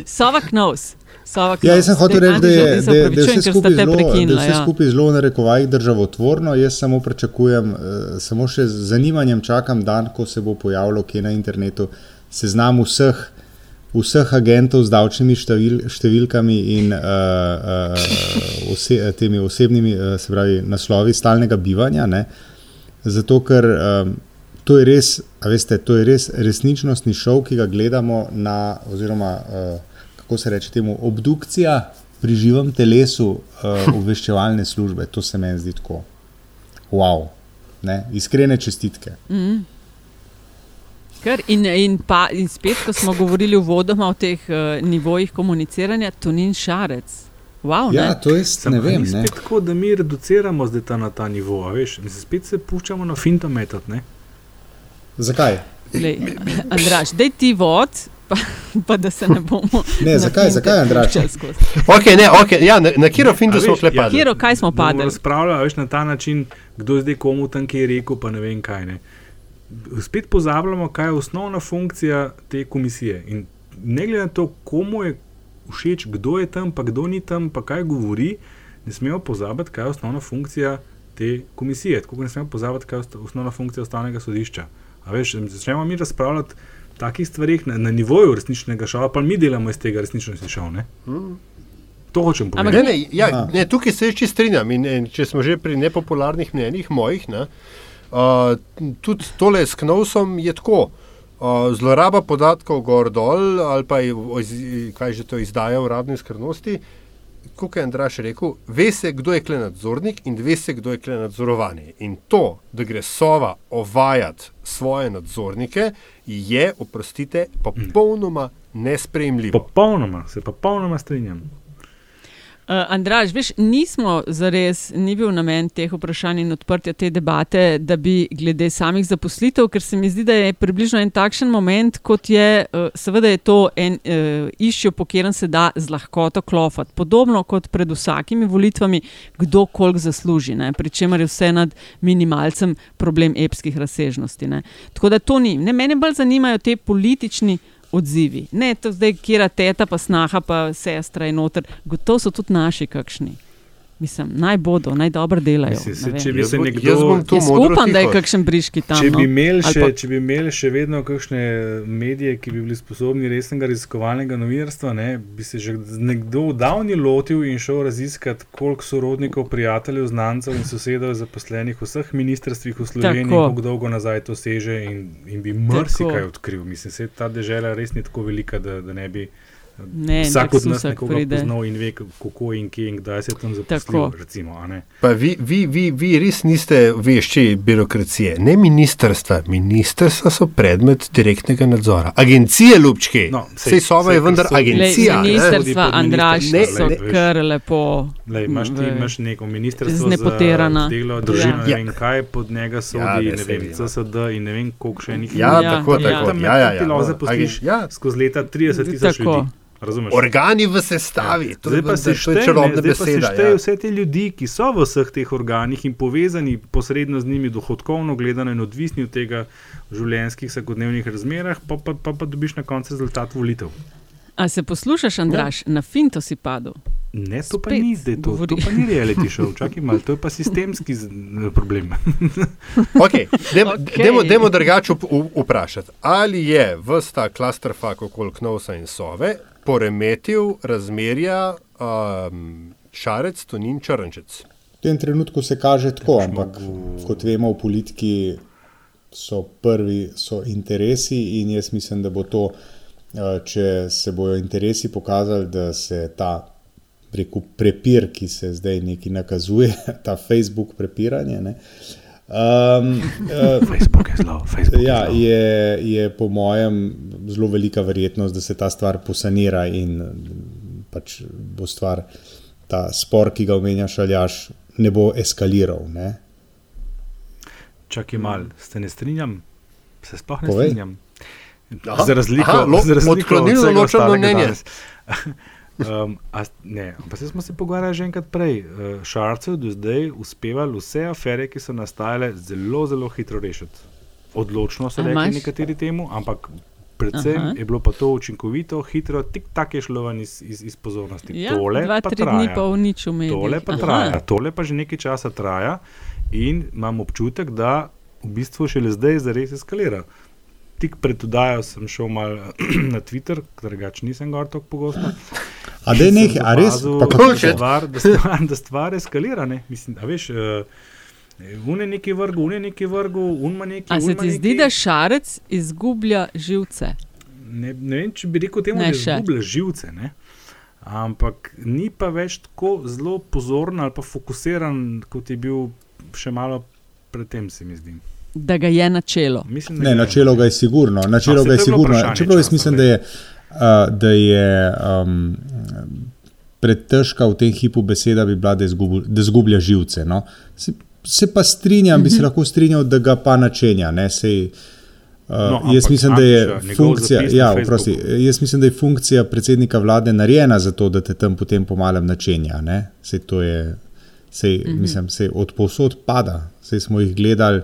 Speaker 1: Sovak nos. Sovak
Speaker 2: Ja, jaz sem hotel reči, da je, da, da vse skupaj zelo,
Speaker 1: prekinila.
Speaker 2: vse
Speaker 1: Ja.
Speaker 2: skupaj zelo na rekovajih državotvorno. Jaz samo pričakujem, eh, samo še z zanimanjem čakam dan, ko se bo pojavilo kje na internetu seznam vseh, vseh agentov z davčnimi števil, številkami in uh, uh, ose, temi osebnimi uh, se pravi, naslovi stalnega bivanja. Ne? Zato, ker um, to je res, veste, to je res resničnostni šov, ki ga gledamo na, oziroma uh, kako se reče temu, obdukcija pri živem telesu uh, <laughs> obveščevalne službe. To se meni zdi tako. Wow. Ne? Iskrene čestitke.
Speaker 1: Mhm. Kar in, in, pa, in spet, ko smo govorili uvodoma o teh uh, nivojih komuniciranja, to ni šarec. Wow,
Speaker 2: Ja,
Speaker 1: ne?
Speaker 2: to jaz
Speaker 4: Sem,
Speaker 2: ne vem. Ne?
Speaker 4: spet tako, da mi reduciramo zdaj ta, na ta nivo. a Veš, Mislim, spet se puščamo na finto metod. Ne?
Speaker 2: Zakaj?
Speaker 1: Lej, Andraš, daj ti vod, pa, pa da se ne bomo. <laughs>
Speaker 2: Ne, zakaj, zakaj, Andraž?
Speaker 1: puščali skozi.
Speaker 3: Ok, ne, ok, ja, na, na kiro fintu
Speaker 4: A
Speaker 3: smo klepali.
Speaker 1: Kjero, kaj smo padli?
Speaker 4: razpravljali veš, na ta način, kdo je zdaj komu tam kaj rekel, pa ne vem kaj. Ne. Spet pozabljamo, kaj je osnovna funkcija te komisije. In ne glede na to, komu je všeč, kdo je tam, pa kdo ni tam, pa kaj govori, ne smemo pozabiti, kaj je osnovna funkcija te komisije. Tako ne smemo pozabiti, kaj je osnovna funkcija ustavnega sodišča. A veš, začnemo mi razpravljati takih stvarih na, na nivoju resničnega šova, pa mi delamo iz tega resničnostni šov. ne. To hočem povedati.
Speaker 3: Ne, ne, ja, ne, tukaj se čisto strinjam. In, in, če smo že pri nepopularnih mnenjih mojih, ne, uh, tudi tole s Knovsom je tako. Uh, zloraba podatkov gor dol ali pa je, kaj že to izdaja uradne skrbnosti. Kot je Andraš rekel, ve se, kdo je kle nadzornik in ve se, kdo je kle nadzorovani. In to, da gre sova ovajati svoje nadzornike, je, oprostite, popolnoma nesprejemljivo.
Speaker 4: Popolnoma, se popolnoma strinjam.
Speaker 1: Uh, Andraž, veš, nismo zares, ni bil namen teh vprašanj in odprtja te debate, da bi glede samih zaposlitev, ker se mi zdi, da je približno en takšen moment, kot je, uh, seveda je to en uh, iščjo, po katerem se da z lahkoto klofati. Podobno kot pred vsakimi volitvami, kdo koliko zasluži, ne? pri čemer je vse nad minimalcem problem epskih razsežnosti. Ne? Tako da to ni. Ne, mene bolj zanimajo te politični odzivi. Ne, to zdaj, kjer teta, pa snaha, pa sestra in noter. Gotovo so tudi naši kakšni. Mislim, naj bodo, naj dobro delajo.
Speaker 4: Mislim, se, če bi se nekdo,
Speaker 3: jaz bom to
Speaker 1: Jaz
Speaker 3: modro
Speaker 1: upam, da je kakšen briški tam.
Speaker 4: Če bi,
Speaker 1: no.
Speaker 4: imeli
Speaker 1: Ali
Speaker 4: še,
Speaker 1: pa-
Speaker 4: če bi imeli še vedno kakšne medije, ki bi bili sposobni resnega raziskovalnega novinarstva, ne, bi se že nekdo davni lotil in šel raziskati, koliko sorodnikov, prijateljev, znancev in sosedov je zaposlenih v vseh ministrstvih v Sloveniji, kako dolgo nazaj to seže, in, in bi marsikaj odkril. Mislim, se ta država res ni tako velika, da, da ne bi.
Speaker 1: Ne,
Speaker 4: Vsak od nas
Speaker 1: vsak
Speaker 4: nekoga
Speaker 1: pride.
Speaker 4: poznal in ve, kako in kje in kdaj se tam zaposlil. Recimo, a ne.
Speaker 3: Pa vi, vi, vi, vi res niste vešči birokracije, ne ministrstva. Ministrstva so predmet direktnega nadzora. Agencije, ljubčki.
Speaker 4: No, sej-
Speaker 3: Sej Sova
Speaker 4: sej,
Speaker 3: je vendar
Speaker 4: so-
Speaker 3: agencija.
Speaker 1: Lej,
Speaker 3: ne?
Speaker 4: Sodi
Speaker 1: Ministrstva Andraš
Speaker 4: ministrstvo,
Speaker 1: so
Speaker 3: ne,
Speaker 4: veš.
Speaker 1: kar lepo.
Speaker 4: Lej, imaš, ti, imaš neko ministrstvo
Speaker 1: Znepotirana.
Speaker 4: za delo, družino,
Speaker 3: Ja.
Speaker 4: ja. in kaj pod njega sodi,
Speaker 3: Ja,
Speaker 4: ja,
Speaker 3: ne,
Speaker 4: ne vem. CSD in ne vem, koliko še enih
Speaker 3: Ja,
Speaker 1: Ja,
Speaker 3: tako,
Speaker 1: ja.
Speaker 3: tako. Ja, ja, ja. no, ag- ja.
Speaker 4: skozi leta 30 tisoč ljudi. Razumeš?
Speaker 3: Organi v sestavi. To
Speaker 4: Zdaj
Speaker 3: je
Speaker 4: pa se
Speaker 3: to je
Speaker 4: šteje,
Speaker 3: čarobna
Speaker 4: ne, pa
Speaker 3: beseda.
Speaker 4: šteje
Speaker 3: ja.
Speaker 4: vse te ljudi, ki so v vseh teh organih in povezani posredno z njimi, dohodkovno gledano in odvisni od tega v življenjskih vsakodnevnih razmerah, pa, pa, pa, pa dobiš na koncu rezultat volitev.
Speaker 1: A se poslušaš, Andraš, na finto si padel.
Speaker 4: Ne, to pa
Speaker 1: Spet
Speaker 4: ni zdaj to,
Speaker 1: govori.
Speaker 4: to pa ni reality show, čakaj malo, to je pa sistemski z- problem.
Speaker 3: Okay, <laughs> demo,
Speaker 1: Okej.
Speaker 3: demo, demo drugače vprašati, ali je vsta klasterfak okoli Knovsa in Sove poremetil razmerja um, Šarec, Tonin, Črnčec.
Speaker 2: V tem trenutku se kaže tako, ampak kot vemo, v politiki so prvi so interesi in jaz mislim, da bo to, eh, če se bodo interesi pokazali, da se ta rekel, prepir, ki se zdaj neki nakazuje, <laughs> ta Facebook prepiranje. Ne, um,
Speaker 4: Facebook je zelo, Facebook
Speaker 2: Ja,
Speaker 4: je zelo.
Speaker 2: je, je po mojem zelo velika verjetnost, da se ta stvar posanira in pač bo stvar, ta spor, ki ga omenjaš, aljaš, ne bo eskaliral. Ne?
Speaker 4: Čakaj mal, se ne strinjam, se sploh ne
Speaker 2: Povej.
Speaker 4: strinjam.
Speaker 3: Aha,
Speaker 4: Za razliko,
Speaker 3: aha, lo-
Speaker 4: za razliko od
Speaker 3: odklonilno ločeno mnenje.
Speaker 4: danes. <laughs> Um, a, ne, pa se smo se pogovarjali že enkrat prej. Uh, Šarcev do zdaj uspevali vse afere, ki so nastajale, zelo, zelo hitro rešiti. Odločno so rekli nekateri temu, ampak predvsem
Speaker 1: Aha.
Speaker 4: je bilo pa to učinkovito, hitro, tik tak je šlo ven iz, iz, iz pozornosti.
Speaker 1: Ja,
Speaker 4: Tole
Speaker 1: dva,
Speaker 4: pa traja.
Speaker 1: pa.
Speaker 4: Tole pa traja, tole pa že nekaj časa traja in imam občutek, da v bistvu šele zdaj zares eskalira. Tik pred oddajo sem šel mal <clears throat> na Twitter, drugače nisem gor tako pogosto.
Speaker 2: A da je nekaj, a res? Pa
Speaker 4: da
Speaker 2: kako
Speaker 4: stvar, da, stvar, <laughs> da stvar eskalira. Ne? Mislim, a veš, uh, un je neki vrgu, un je neki vrgu, un ima neki.
Speaker 1: A se ti zdi, da šarec izgublja živce?
Speaker 4: ne, ne vem, če bi rekel temu,
Speaker 1: Ne
Speaker 4: da izgublja živce. Ne? Ampak ni pa več tako zelo pozoren ali pa fokusiran, kot je bil še malo predtem, se mi zdi.
Speaker 1: Da ga je načelo.
Speaker 4: Mislim, da
Speaker 2: Ne, načelo ga je sigurno. Načelo ga je sigurno. Čeprav jaz mislim, da je, uh, da je um, pretežka v tem hipu beseda, bi bila, da, izgubu, da zgublja živce. No. Se, se pa strinjam, bi se lahko strinjal, da ga pa načenja. Ne, sej, Uh,
Speaker 4: No,
Speaker 2: jaz
Speaker 4: ampak
Speaker 2: mislim, da je funkcija, ja, oprosti, jaz mislim, da je funkcija predsednika vlade narejena za to, da te tam potem pomalem načenja. ne. Sej to je, sej, mm -hmm. mislim, sej od povsod pada. Sej smo jih gledali,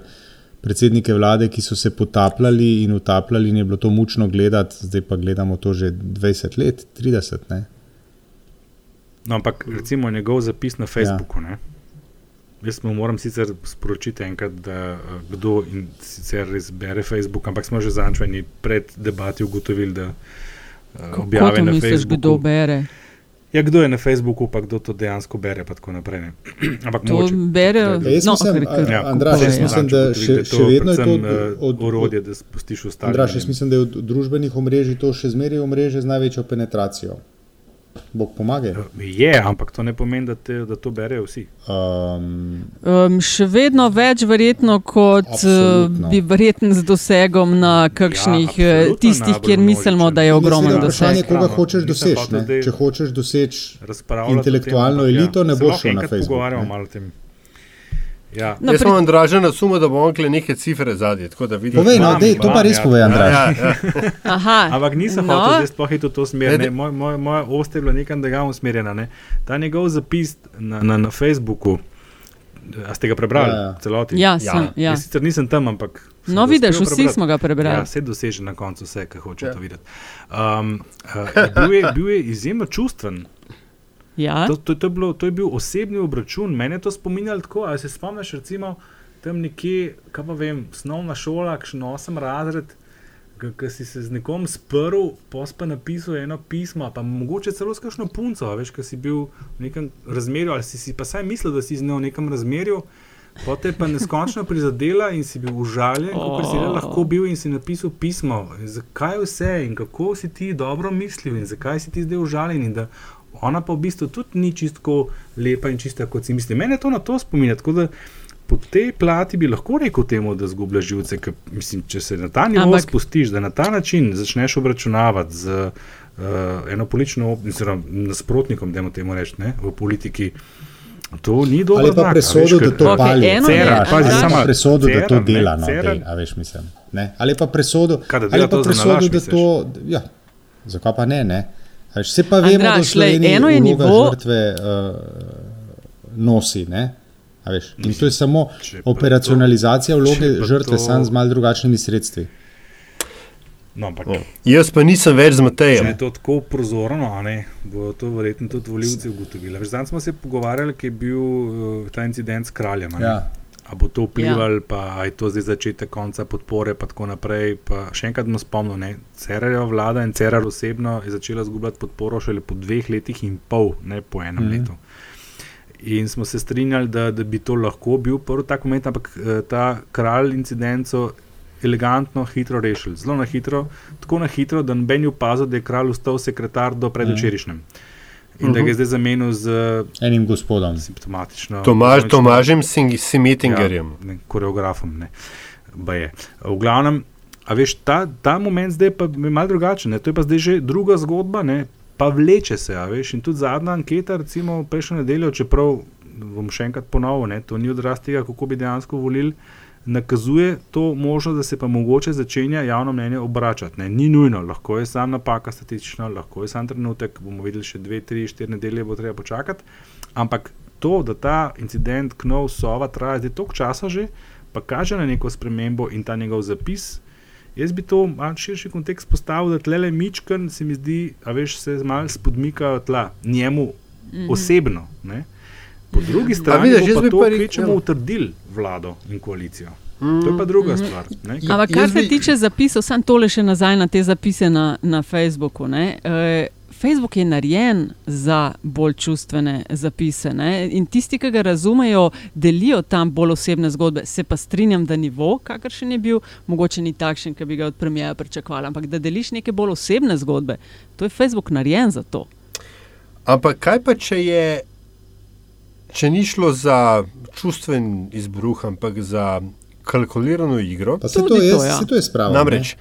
Speaker 2: predsednike vlade, ki so se potapljali in utapljali, in je bilo to mučno gledati, zdaj pa gledamo to že 20 let, 30. Ne?
Speaker 4: No, ampak recimo njegov zapis na Facebooku. Ja. Jaz mu moram sicer sporočiti enkrat, da eh, kdo in sicer res bere Facebook, ampak smo že zančveni pred debati ugotovili, da eh,
Speaker 1: Kako
Speaker 4: objave
Speaker 1: to
Speaker 4: na
Speaker 1: misliš,
Speaker 4: Facebooku.
Speaker 1: kdo bere?
Speaker 4: Ja, kdo je na Facebooku, pa kdo to dejansko bere, pa tako naprej. <clears throat> Ampak
Speaker 1: To
Speaker 4: mogoče-
Speaker 1: berejo-
Speaker 4: da-
Speaker 2: Jaz
Speaker 1: No,
Speaker 2: mislim, a-
Speaker 4: Ja,
Speaker 2: Andraž, jaz mislim, da še,
Speaker 4: ugotoviti,
Speaker 2: še vedno je to od,
Speaker 4: eh,
Speaker 2: od,
Speaker 4: orodje, da spustiš ostale.
Speaker 2: Andraž, jaz mislim, da je od družbenih omrežij to še zmeraj omrežje z največjo penetracijo. Bog pomaga.
Speaker 4: Je, ampak to ne pomeni, da, te, da to berejo vsi.
Speaker 2: Um,
Speaker 1: Um, še vedno več, verjetno, kot uh,
Speaker 2: Absolutno.
Speaker 1: bi verjetno z dosegom na kakšnih
Speaker 4: Ja,
Speaker 1: ja,
Speaker 4: absolutno
Speaker 1: tistih, kjer mislimo, da je
Speaker 2: je
Speaker 1: ogromen
Speaker 2: seveda vprašanje,
Speaker 1: doseg.
Speaker 2: koga
Speaker 4: Ravno,
Speaker 2: hočeš doseči. ne. Če hočeš doseči Intelektualno
Speaker 4: tem,
Speaker 2: elito ne
Speaker 4: se
Speaker 2: boš šel na Facebook,
Speaker 4: Pogovarjamo
Speaker 2: ne.
Speaker 4: malo o tem. Ja.
Speaker 1: No,
Speaker 3: Jaz
Speaker 1: pri-
Speaker 3: sem Andražen na sumu, da bo on kle neke cifre zadnje. tako da vidim-
Speaker 2: Povej, no, dej, to pa res
Speaker 4: ja.
Speaker 2: povej,
Speaker 4: Ja,
Speaker 2: Andraž.
Speaker 3: Ja, ja. <laughs>
Speaker 1: Aha,
Speaker 4: Ampak nisem
Speaker 1: no.
Speaker 4: hotel zdaj sploh iti v to smer.
Speaker 3: Ne,
Speaker 4: moj, moj, moja ost je bila nekam drugam usmerjena. Ne. Ta njegov zapis na, na, na Facebooku, a ste ga prebrali
Speaker 2: Ja, ja.
Speaker 4: celoti?
Speaker 1: Ja, sem, ja.
Speaker 4: Jaz sicer nisem tam, ampak.
Speaker 1: No, vidiš, vsi
Speaker 4: prebrati.
Speaker 1: smo ga prebrali.
Speaker 4: Ja, vse doseže na koncu, vse, kar hoče
Speaker 3: Ja.
Speaker 4: ja. to videti. Um, uh, bil, je, bil je izjemno čustven.
Speaker 1: Ja.
Speaker 4: To, to, to, je bilo, to je bil osebni obračun. Mene je to spominjalo tako. Ali se spomniš, recimo, tam nekje, kaj pa vem, osnovna šola, kakšen osem razred, ki si se z nekom sprl, pos pa napisal eno pismo, pa mogoče celo s kakšno punco, veš, ki si bil v nekem razmerju, ali si, si pa saj mislil, da si z njo v nekem razmerju. Potem pa neskončno prizadela in si bil užaljen, oh. kot si le lahko bil, in si napisal pismo, zakaj vse in kako si ti dobro mislil in zakaj si ti zdaj užaljen. in da Ona pa v bistvu tudi ni čisto lepa in čista, kot si misli. Mene to na to spominja. Tako da po tej plati bi lahko rekel temu, da zgubljaš živce. Ker, mislim, če se na ta nivo
Speaker 1: Ampak-
Speaker 4: spustiš, da na ta način začneš obračunavati z uh, eno politično opcijo, nasprotnikom, da temu reči, ne, v politiki. To ni dobro.
Speaker 2: Ali pa presodil, da to
Speaker 1: Okej,
Speaker 2: pali. Cerar,
Speaker 1: pazi,
Speaker 2: ali pa
Speaker 1: samo-
Speaker 2: presodil, da to dela. No, dej, a veš, mislim. Ne? Ali pa presodil,
Speaker 4: da
Speaker 2: ali pa presodil da to. Ja, zakaj pa ne? ne? Veš, vse pa vemo, da
Speaker 1: Andraž, glej,
Speaker 2: Sloveniji
Speaker 1: eno je nivo-
Speaker 2: žrtve uh, nosi. Ne? A Veš, in to je samo
Speaker 4: če
Speaker 2: operacionalizacija
Speaker 4: to-
Speaker 2: vloge
Speaker 4: če pa
Speaker 2: žrtve,
Speaker 4: to-
Speaker 2: samo z malo drugačnimi sredstvi.
Speaker 4: No, ampak,
Speaker 3: Jaz pa nisem več z
Speaker 4: Če
Speaker 3: Matejem.
Speaker 4: je to tako prozorno, a ne, bodo to verjetno tudi volivci ugotovili. Veš, Zdaj smo se pogovarjali, ki je bil uh, ta incident s kraljem. a ne.
Speaker 2: Ja.
Speaker 4: A bo to vplivalo, ja. pa je to zdaj začetek konca podpore, pa tako naprej. Pa še enkrat bom spomnil, ne, Cerarjeva vlada in Cerar osebno je začela zgubljati podporo šele po dveh letih in pol, ne po enem
Speaker 2: Mhm.
Speaker 4: mm. letu. In smo se strinjali, da, da bi to lahko bil prvi tak moment, ampak eh, ta kralj incident so elegantno, hitro rešili. Zelo na hitro, tako na hitro, da noben ni opazil, da je kralj ostal sekretar do predvčerajšnjem. In da ga je zdaj zamenil z
Speaker 2: Enim gospodom.
Speaker 4: simptomatično.
Speaker 3: Tomaž, Tomažem Sing- Simetingerjem.
Speaker 4: Ja, ne, koreografom. Ne. Baje. V glavnem, a veš, ta, ta moment zdaj pa je malo drugačen. Ne. To je pa zdaj že druga zgodba, ne. pa vleče se. a Veš, in tudi zadnja anketa, recimo prejšnjo nedeljo, čeprav bom še enkrat ponovil, ne, to ni odraz tega, kako bi dejansko volili. Nakazuje to možnost, da se pa mogoče začenja javno mnenje obračati. Ne. Ni nujno, lahko je sam napaka statistična, lahko je sam trenutek, bomo videli še dve, tri, štiri nedelje, bo treba počakati. Ampak to, da ta incident Knov Sova traja zdaj toliko časa že, pa kaže na neko spremembo in ta njegov zapis. Jaz bi to malo širši kontekst postavil, da tle le Mičken se mi zdi, a veš, se malo spodmikajo tla, njemu mm -hmm. osebno. Ne? Po drugi strani
Speaker 3: vidiš,
Speaker 4: pa to
Speaker 3: pa rekel,
Speaker 4: kvečemu
Speaker 3: ja.
Speaker 4: utrdil vlado in koalicijo. To je pa druga stvar. Ne?
Speaker 1: Ampak
Speaker 3: Jaz
Speaker 1: kar se tiče zapisov, sam tole še nazaj na te zapise na, na Facebooku. Ne? E, Facebook je narejen za bolj čustvene zapise ne? in tisti, ki ga razumejo, delijo tam bolj osebne zgodbe. Se pa strinjam, da nivo, kakršen je bil, mogoče ni takšen, ki bi ga od premijeja pričakovali, ampak da deliš neke bolj osebne zgodbe, to je Facebook narejen za to.
Speaker 3: Ampak kaj pa, če je, če ni šlo za čustven izbruh, ampak za kalkulirano igro?
Speaker 2: Pa se to, je,
Speaker 1: to, ja.
Speaker 2: se to je spravo.
Speaker 3: Namreč,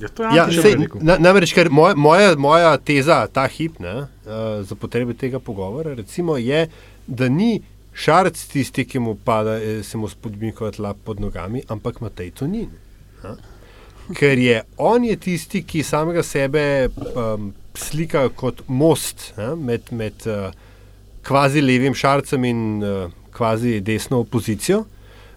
Speaker 4: Ja, to je
Speaker 3: ja, sej,
Speaker 4: rekel.
Speaker 3: na, namreč ker moja, moja, moja teza, ta hip, ne, uh, za potrebe tega pogovora, recimo, je, da ni šarc tisti, ki mu pada, eh, se mu spodmikajo tla pod nogami, ampak Matej Tonin. ne. Ker je on je tisti, ki samega sebe um, slika kot most ne, med, med uh, kvazi levim šarcem in uh, kvazi desno opozicijo.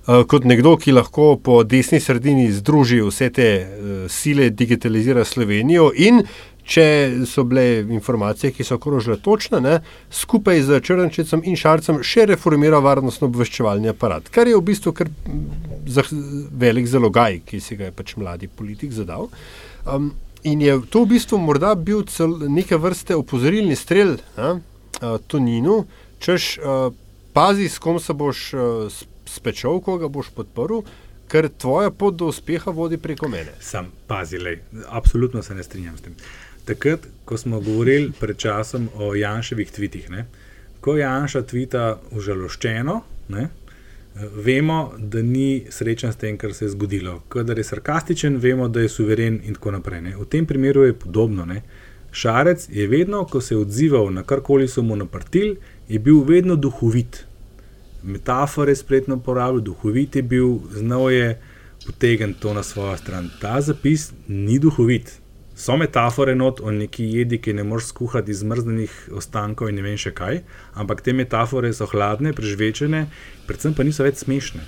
Speaker 3: Uh, kot nekdo, ki lahko po desni sredini združi vse te uh, sile, digitalizira Slovenijo, in če so bile informacije, ki so krožile točne, ne, skupaj z Črnčecem in Šarcem še reformira varnostno-obveščevalni aparat, kar je v bistvu kar mm, velik zalogaj, ki si ga je pač mladi politik zadal. Um, In je to v bistvu morda bil cel, neke vrste opozorilni strel a, a, Toninu, češ a, pazi, s kom se boš a, s- spečal, koga boš podprl, ker tvoja pot do uspeha vodi preko mene.
Speaker 4: Sam pazi, lej, absolutno se ne strinjam s tem. Takrat, ko smo govorili pred časom o Janševih tvitih, ne, ko Janša tvita užaloščeno, ne, vemo, da ni srečen s tem, kar se je zgodilo. Kadar je sarkastičen, vemo, da je suveren in tako naprej. Ne. V tem primeru je podobno. Ne. Šarec je vedno, ko se je odzival na karkoli so mu naprtili, je bil vedno duhovit. Metafore spretno uporabljal, duhovit je bil, znal je potegniti to na svojo stran. Ta zapis ni duhovit. So metafore not o neki jedi, ki ne moreš skuhati iz zmrznjenih ostankov in ne vem še kaj, ampak te metafore so hladne, prežvečene, predvsem pa niso več smešne.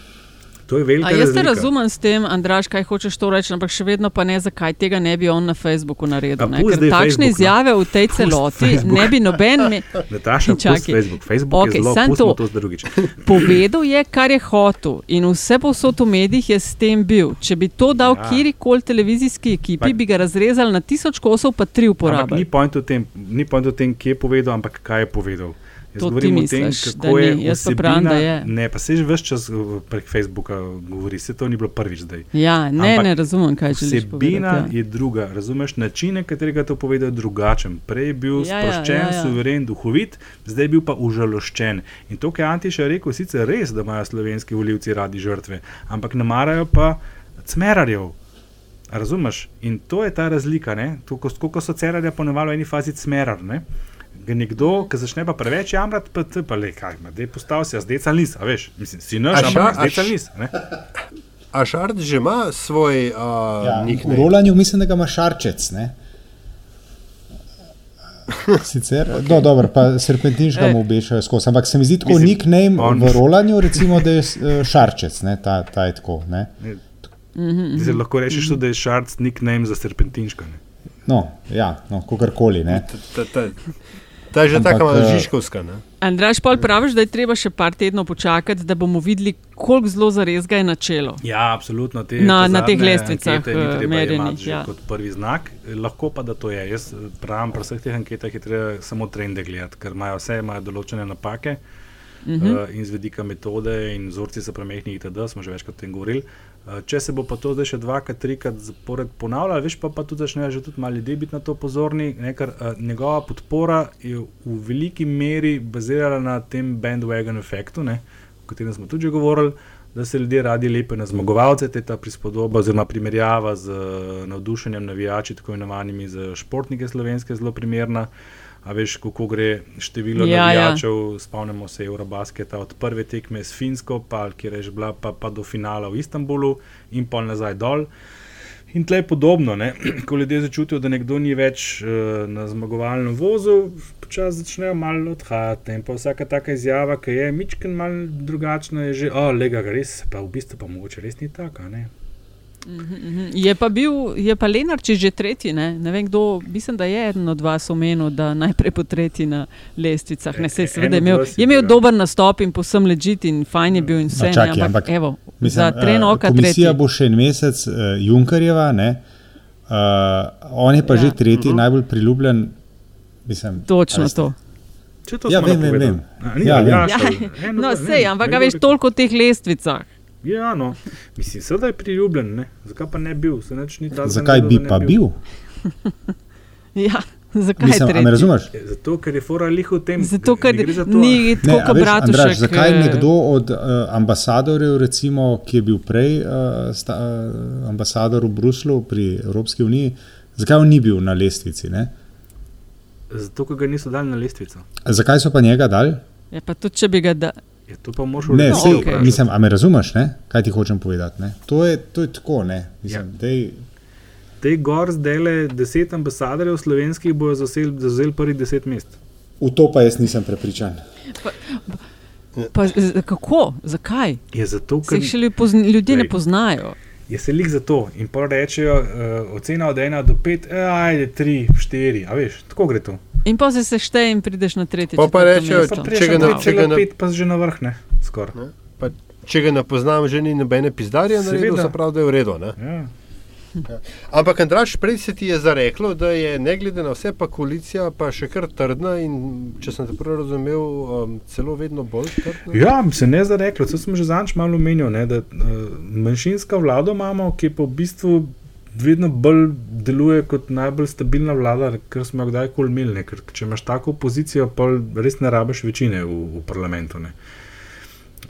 Speaker 4: To je velika
Speaker 1: A jaz te
Speaker 4: razlika.
Speaker 1: razumem s tem, Andraš, kaj hočeš to reči, ampak še vedno pa ne, zakaj tega ne bi on na Facebooku naredil.
Speaker 4: A
Speaker 1: Ne? Ker takšne
Speaker 4: Facebook,
Speaker 1: izjave v tej celoti
Speaker 4: Facebook.
Speaker 1: ne bi noben. Me... <laughs>
Speaker 4: Nataša,
Speaker 1: Čakaj.
Speaker 4: pusti Facebook. Facebook
Speaker 1: Okej,
Speaker 4: je zelo,
Speaker 1: to.
Speaker 4: to. <laughs>
Speaker 1: Povedal je, kar je hotel, in vse povsod v medijih je s tem bil. Če bi to dal
Speaker 4: Ja.
Speaker 1: ja. kjerkoli televizijski ekipi,
Speaker 4: Ampak-
Speaker 1: bi ga razrezali na tisoč kosov, pa tri uporabljali.
Speaker 4: ni point v tem, ni point v tem, kje je povedal, ampak kaj je povedal. Jaz
Speaker 1: To ti
Speaker 4: govorim o
Speaker 1: misliš,
Speaker 4: tem,
Speaker 1: da
Speaker 4: kako je
Speaker 1: ni. Jaz pa pravim, da je.
Speaker 4: Ne, pa se že več čas prek Facebooka govori, se to ni bilo prvič zdaj.
Speaker 1: Ja, ne,
Speaker 4: Ampak
Speaker 1: ne razumem, kaj želiš
Speaker 4: Vsebina
Speaker 1: povedati.
Speaker 4: je druga, razumeš, način, katerega to povedal, je drugačen. Prej je bil
Speaker 1: Ja, ja,
Speaker 4: sproščen,
Speaker 1: ja, ja.
Speaker 4: suveren, duhovit, zdaj je bil pa užaloščen. In to, kar je Antiša rekel, sicer res, da imajo slovenski volivci radi žrtve, ampak ne marajo pa cmerarjev. Razumeš? In to je ta razlika. ne. To, ko- Koliko so cerarja ponovali v eni fazi cmerar. Ne? Ga Nekdo, ki začne pa preveč jamrati, pa ti pa le, kaj ima, da postavi si, zdaj nis, a veš, mislim, si naš,
Speaker 3: A ša-
Speaker 4: ampak
Speaker 3: a
Speaker 4: zdaj
Speaker 3: š-
Speaker 4: nis. ne.
Speaker 3: A Šard že ima svoj uh,
Speaker 2: Ja, v
Speaker 3: nickname?
Speaker 2: rolanju mislim, da ga ima šarčec. Ne? Sicer, no, dobro, pa serpentinčka mu obešajo skozi. Ampak se mi zdi tako
Speaker 4: Mislim,
Speaker 2: nickname
Speaker 4: on-
Speaker 2: v rolanju, recimo, da je eh, šarčec, ne? Ta, ta je tako. Ne?
Speaker 1: Mhm,
Speaker 4: Zdaj lahko rečeš, tudi, da je šarc nickname za serpentinška. Ne?
Speaker 2: No, ja, no, kakorkoli.
Speaker 3: Ta- je že tako
Speaker 2: eh,
Speaker 3: žižkovska. Ne?
Speaker 1: Andraš, pa praviš, da je treba še par tednov počakati, da bomo videli, koliko zelo zares ga je načelo.
Speaker 4: Ja, absolutno. Te,
Speaker 1: Na- na teh lestvicah, eh,
Speaker 4: treba
Speaker 1: merjenih, ja.
Speaker 4: Kot prvi znak, Eh, lahko pa da to je. Jaz pravim, pri vseh teh anketah je treba samo trende gledati, ker imajo vse imajo določene napake.
Speaker 1: Mhm.
Speaker 4: Uh, in z vidika metode, in vzorci so premehni, itd., smo že večkrat o tem govorili. Uh, če se bo pa to zdaj še dvakrat, trikrat zapored ponavljalo, veš pa, pa tudi začnejo že tudi malo ljudi biti na to pozorni, ne, ker uh, njegova podpora je v veliki meri bazirala na tem bandwagon efektu, ne, o katerem smo tudi govorili, da se ljudje radi lepijo na zmagovalce, te ta prispodoba oziroma primerjava z uh, navdušenjem navijači, tako imenovanimi za športnike slovenske, zelo primerna. A veš, kako gre število
Speaker 1: Ja,
Speaker 4: ja,
Speaker 1: ja.
Speaker 4: navijačev, ja. spomnimo se Eurobasketa od prve tekme s Finsko, pa, kjer je bila, pa, pa do finala v Istanbulu in pol nazaj dol. In tle je podobno, ne? <clears throat> ko ljudje začutijo, da nekdo ni več uh, na zmagovalnem vozu, počasi začnejo malo odhajati. In pa vsaka taka izjava, ki je mičken malo drugačna, je že, oh, lega, ga res, pa v bistvu pa mogoče res ni taka. Ne?
Speaker 1: Mhm. Je pa bil, je pa Lenarčič že tretji, ne? ne vem kdo, mislim, da je eden od vas omenil, da najprej po tretji na lestvicah. Ne, sej,
Speaker 4: E-
Speaker 1: seveda je imel,
Speaker 4: je
Speaker 1: imel
Speaker 4: ja.
Speaker 1: dober nastop in posem ležit in fajn je bil in vse.
Speaker 2: No, čakaj,
Speaker 1: ne, ampak,
Speaker 2: ampak
Speaker 1: evo,
Speaker 2: Mislim,
Speaker 1: za tren
Speaker 2: eh,
Speaker 1: oka
Speaker 2: Komisija
Speaker 1: tretji.
Speaker 2: bo še en mesec, uh, Junkerjeva, ne, uh, on je pa
Speaker 1: Ja.
Speaker 2: ja. že tretji, uh -huh. najbolj priljubljen. Mislim,
Speaker 1: Točno to.
Speaker 4: Če to
Speaker 2: Ja, vem, vem, vem.
Speaker 4: A, ni,
Speaker 2: Ja,
Speaker 4: ja,
Speaker 2: vem.
Speaker 4: ja,
Speaker 1: Ja,
Speaker 4: ja,
Speaker 1: no, sej, ampak a veš toliko o teh lestvicah.
Speaker 4: Ja, no, mislim, seveda je priljubljen, ne? zakaj pa ne bil, se nič ni tako.
Speaker 2: Zakaj bi pa bil? <laughs>
Speaker 1: Ja, zakaj
Speaker 2: Mislim, a me razumeš?
Speaker 4: Zato, ker je fora lih v tem.
Speaker 1: Zato, ker
Speaker 4: ne to,
Speaker 1: ni tako
Speaker 2: a
Speaker 1: kot Bratušek.
Speaker 2: Andraž, zakaj
Speaker 1: eh,
Speaker 2: nekdo od uh, ambasadorjev, recimo, ki je bil prej uh, sta, uh, ambasador v Bruslu pri Evropski uniji, zakaj on ni bil na lestvici? Ne?
Speaker 4: Zato, ker ga niso dali na lestvico.
Speaker 2: Zakaj so pa njega dali?
Speaker 1: Je pa tudi, če bi ga da.
Speaker 4: Je to pa moš
Speaker 2: Ne,
Speaker 1: No,
Speaker 2: sej,
Speaker 1: okej.
Speaker 2: mislim, a me razumeš, ne? kaj ti hočem povedati? Ne? To, je, to je tako, ne. Mislim,
Speaker 4: Ja.
Speaker 2: dej,
Speaker 4: Te gor zdaj le deset ambasadorjev slovenskih bojo zauzeli prvih deset mest.
Speaker 2: v to pa jaz nisem prepričan.
Speaker 1: Pa, z- kako? Zakaj?
Speaker 4: Je zato,
Speaker 1: Se
Speaker 4: ker
Speaker 1: jih pozn, ljudje ne
Speaker 4: Glej.
Speaker 1: poznajo.
Speaker 4: je se lik za to. In pa rečejo, uh, ocena od 1 do 5, eh, ajde 3, 4, a veš, tako gre to.
Speaker 1: In pa se sešteje in prideš na tretje.
Speaker 3: Pa pa rečejo, Če ga ne-
Speaker 4: 5, pa že na vrh, ne, skoraj.
Speaker 3: Pa, če ga ne poznam, že ni nobene pizdarje naredil, se pravi, da je v redu. Ne?
Speaker 4: Ja.
Speaker 3: Ja. Ampak, Andraš, prej se ti je zareklo, da je ne glede na vse, pa koalicija pa še kar trdna in, če sem te prav razumel, um, celo vedno bolj trdna.
Speaker 4: Ja, se ne zareklo. To sem že zanč malo omenil, ne, da uh, manjšinska vlada imamo, ki pa v bistvu vedno bolj deluje kot najbolj stabilna vlada, kar smo jo kdajkoli imeli. Ker če imaš tako pozicijo, pa res ne rabiš večine v, v parlamentu. Ne.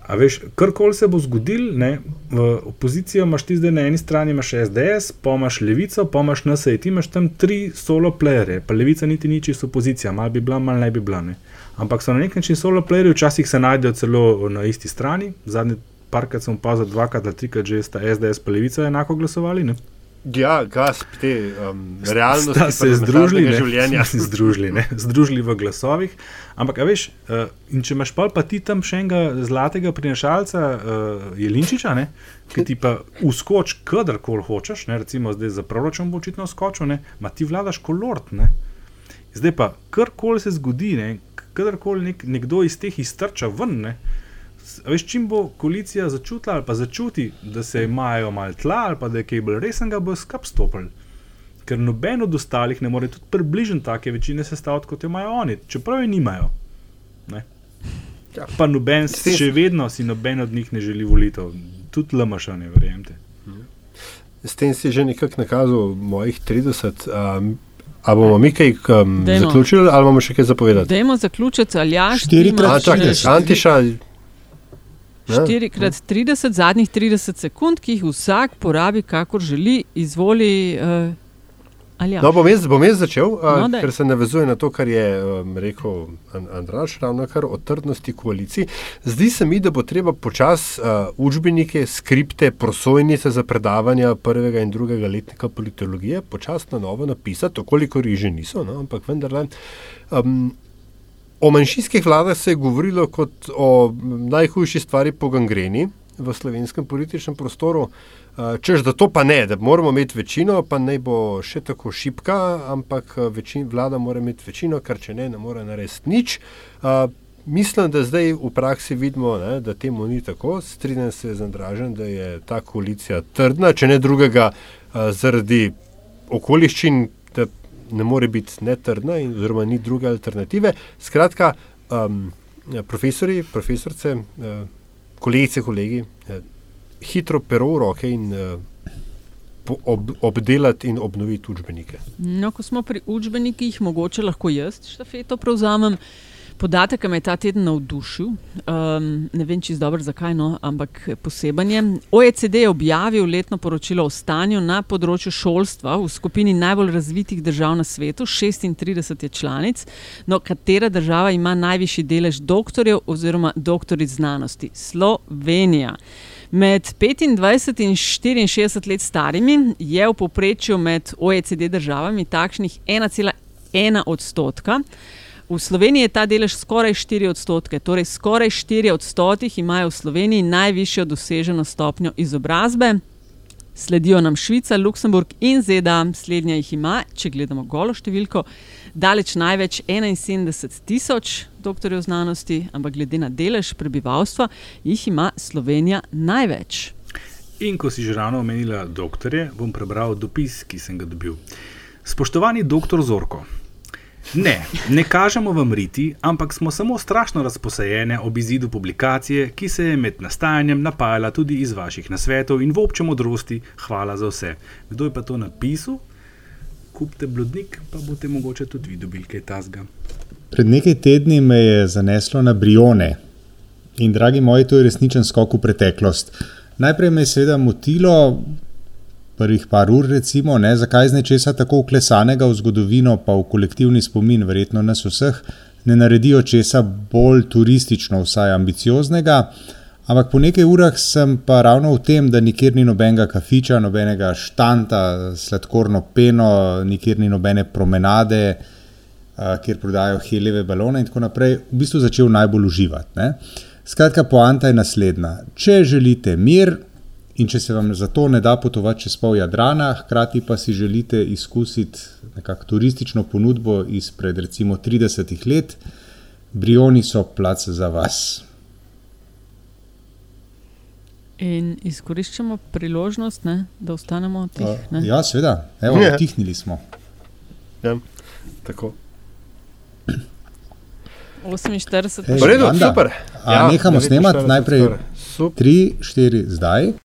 Speaker 4: A veš, karkoli se bo zgodil, ne, v opozicijo imaš ti zdaj na eni strani, imaš SDS, pa imaš Levico, pa imaš NSA, ti imaš tam tri solo playere, pa Levica niti ni čisto opozicija, malo bi bila, malo ne bi bila. Ne. Ampak so na nek način solo playeri, včasih se najdejo celo na isti strani. Zadnji parkrat sem opazil, dvakrat ali trikrat že sta SDS pa Levica enako glasovali. Ne.
Speaker 3: Ja, gasp te um, realnosti,
Speaker 4: Sta se združili, ne,
Speaker 3: življenja. <laughs>
Speaker 4: združili, ne, združili v glasovih. Ampak, veš, uh, in če imaš pol, pa ti tam še enega zlatega prinašalca, uh, Jelinčiča, ne, ki ti pa uskoč, kadarkoli hočeš, ne, recimo zdaj za proračun bo očitno skočil, ne, ma ti vladaš kolort. Ne. Zdaj pa, karkoli se zgodi, ne, kadarkoli nek, nekdo iz teh iztrča ven, ne, veš, čim bo koalicija začutila ali pa začuti, da se imajo malo tla ali pa da je kaj bolj resnega, bo skup stopili. Ker noben od ostalih ne more tudi približno take večine sestaviti, kot jo imajo oni, čeprav je nimajo. Ne.
Speaker 3: Ja.
Speaker 4: Pa noben, še vedno si noben od njih ne želi volitev, tudi LMŠ ne verjemite.
Speaker 3: S tem si že nekako nakazal mojih 30. Um, a bomo mi kaj um, zaključili, ali imamo še kaj zapovedati?
Speaker 1: Dajmo zaključiti, ali ja,
Speaker 2: Štirikrat
Speaker 3: A, čakaj, Antiša. Ne?
Speaker 1: 4 krat 30, zadnjih 30 sekund, ki jih vsak porabi, kakor želi, izvoli. Uh, ali ja.
Speaker 3: No, bom jaz, bom jaz začel, uh,
Speaker 1: No, daj.
Speaker 3: ker se navezuje na to, kar je um, rekel An Andraš, ravno kar o trdnosti koaliciji. Zdi se mi, da bo treba počasi uh, učbenike, skripte, prosojnice za predavanja prvega in drugega letnika politologije počasi na novo napisati, okolikor jih že niso, no, ampak vendarle. Um, O manjšinskih vladah se je govorilo kot o najhujši stvari po gangreni v slovenskem političnem prostoru. Uh, Čež da to pa ne, da moramo imeti večino, pa naj bo še tako šipka, ampak uh, večin, vlada mora imeti večino, ker če ne, ne more narediti nič. Uh, Mislim, da zdaj v praksi vidimo, ne, da temu ni tako. Strinjam se z Andražem, da je ta koalicija trdna, če ne drugega, uh, zaradi okoliščin, ne more biti netrdna, in, oziroma ni druge alternative. Skratka, um, profesori, profesorice, uh, kolegice, kolegi, uh, hitro pero v roke in uh, ob, obdelati in obnoviti učbenike.
Speaker 1: No, ko smo pri učbenikih, mogoče lahko jaz štafeto prevzamem. Podatek, ki me je ta teden navdušil, um, ne vem čisto dobro zakaj, no, ampak poseben je. OECD je objavil letno poročilo o stanju na področju šolstva v skupini najbolj razvitih držav na svetu, 36 je članic, no, katera država ima najvišji delež doktorjev oziroma doktoric znanosti? Slovenija. Med 25 in 64 let starimi je v povprečju med OECD državami takšnih 1,1 odstotka. V Sloveniji je ta delež skoraj 4 odstotke, torej skoraj 4 odstotkih imajo v Sloveniji najvišjo doseženo stopnjo izobrazbe. Sledijo nam Švica, Luksemburg in ZDA, slednja jih ima, če gledamo golo številko, daleč največ 71 tisoč doktorjev znanosti, ampak glede na delež prebivalstva jih ima Slovenija največ.
Speaker 4: In ko si že ravno omenila doktorje, bom prebral dopis, ki sem ga dobil. Spoštovani doktor Zorko. Ne, ne kažemo vam riti, ampak smo samo strašno razposajene ob izidu publikacije, ki se je med nastajanjem napajala tudi iz vaših nasvetov in v obče modrosti. Hvala za vse. Kdo je pa to napisal? Kupite blodnik, pa boste mogoče tudi vi dobili kaj tasga.
Speaker 2: Pred nekaj tedni me je zaneslo na Brione. In, dragi moji, to je resničen skok v preteklost. Najprej me je seveda motilo, prvih par ur, recimo, ne, zakaj z nečesa tako uklesanega v zgodovino, pa v kolektivni spomin, verjetno nas vseh, ne naredijo česa bolj turistično, vsaj ambicioznega. Ampak po nekaj urah sem pa ravno v tem, da nikjer ni nobenega kafiča, nobenega štanta, sladkorno peno, nikjer ni nobene promenade, uh, kjer prodajajo helive balone in tako naprej, v bistvu začel najbolj uživati. Ne? Skratka, poanta je naslednja. Če želite mir in če se vam za to ne da potovati čez pol Jadrana, hkrati pa si želite izkusiti nekakšno turistično ponudbo izpred recimo 30 let, Brioni so plac za vas.
Speaker 1: In izkoriščamo priložnost, ne, da ostanemo tih.
Speaker 2: Uh, ja, seveda, evo,
Speaker 3: Ja.
Speaker 2: utihnili smo.
Speaker 3: Ja, tako.
Speaker 1: 48,
Speaker 2: Hej,
Speaker 3: V redu, super.
Speaker 2: A nehamo snemati?
Speaker 3: 49
Speaker 2: Najprej
Speaker 3: skoraj. Super.
Speaker 2: Tri, štiri, zdaj.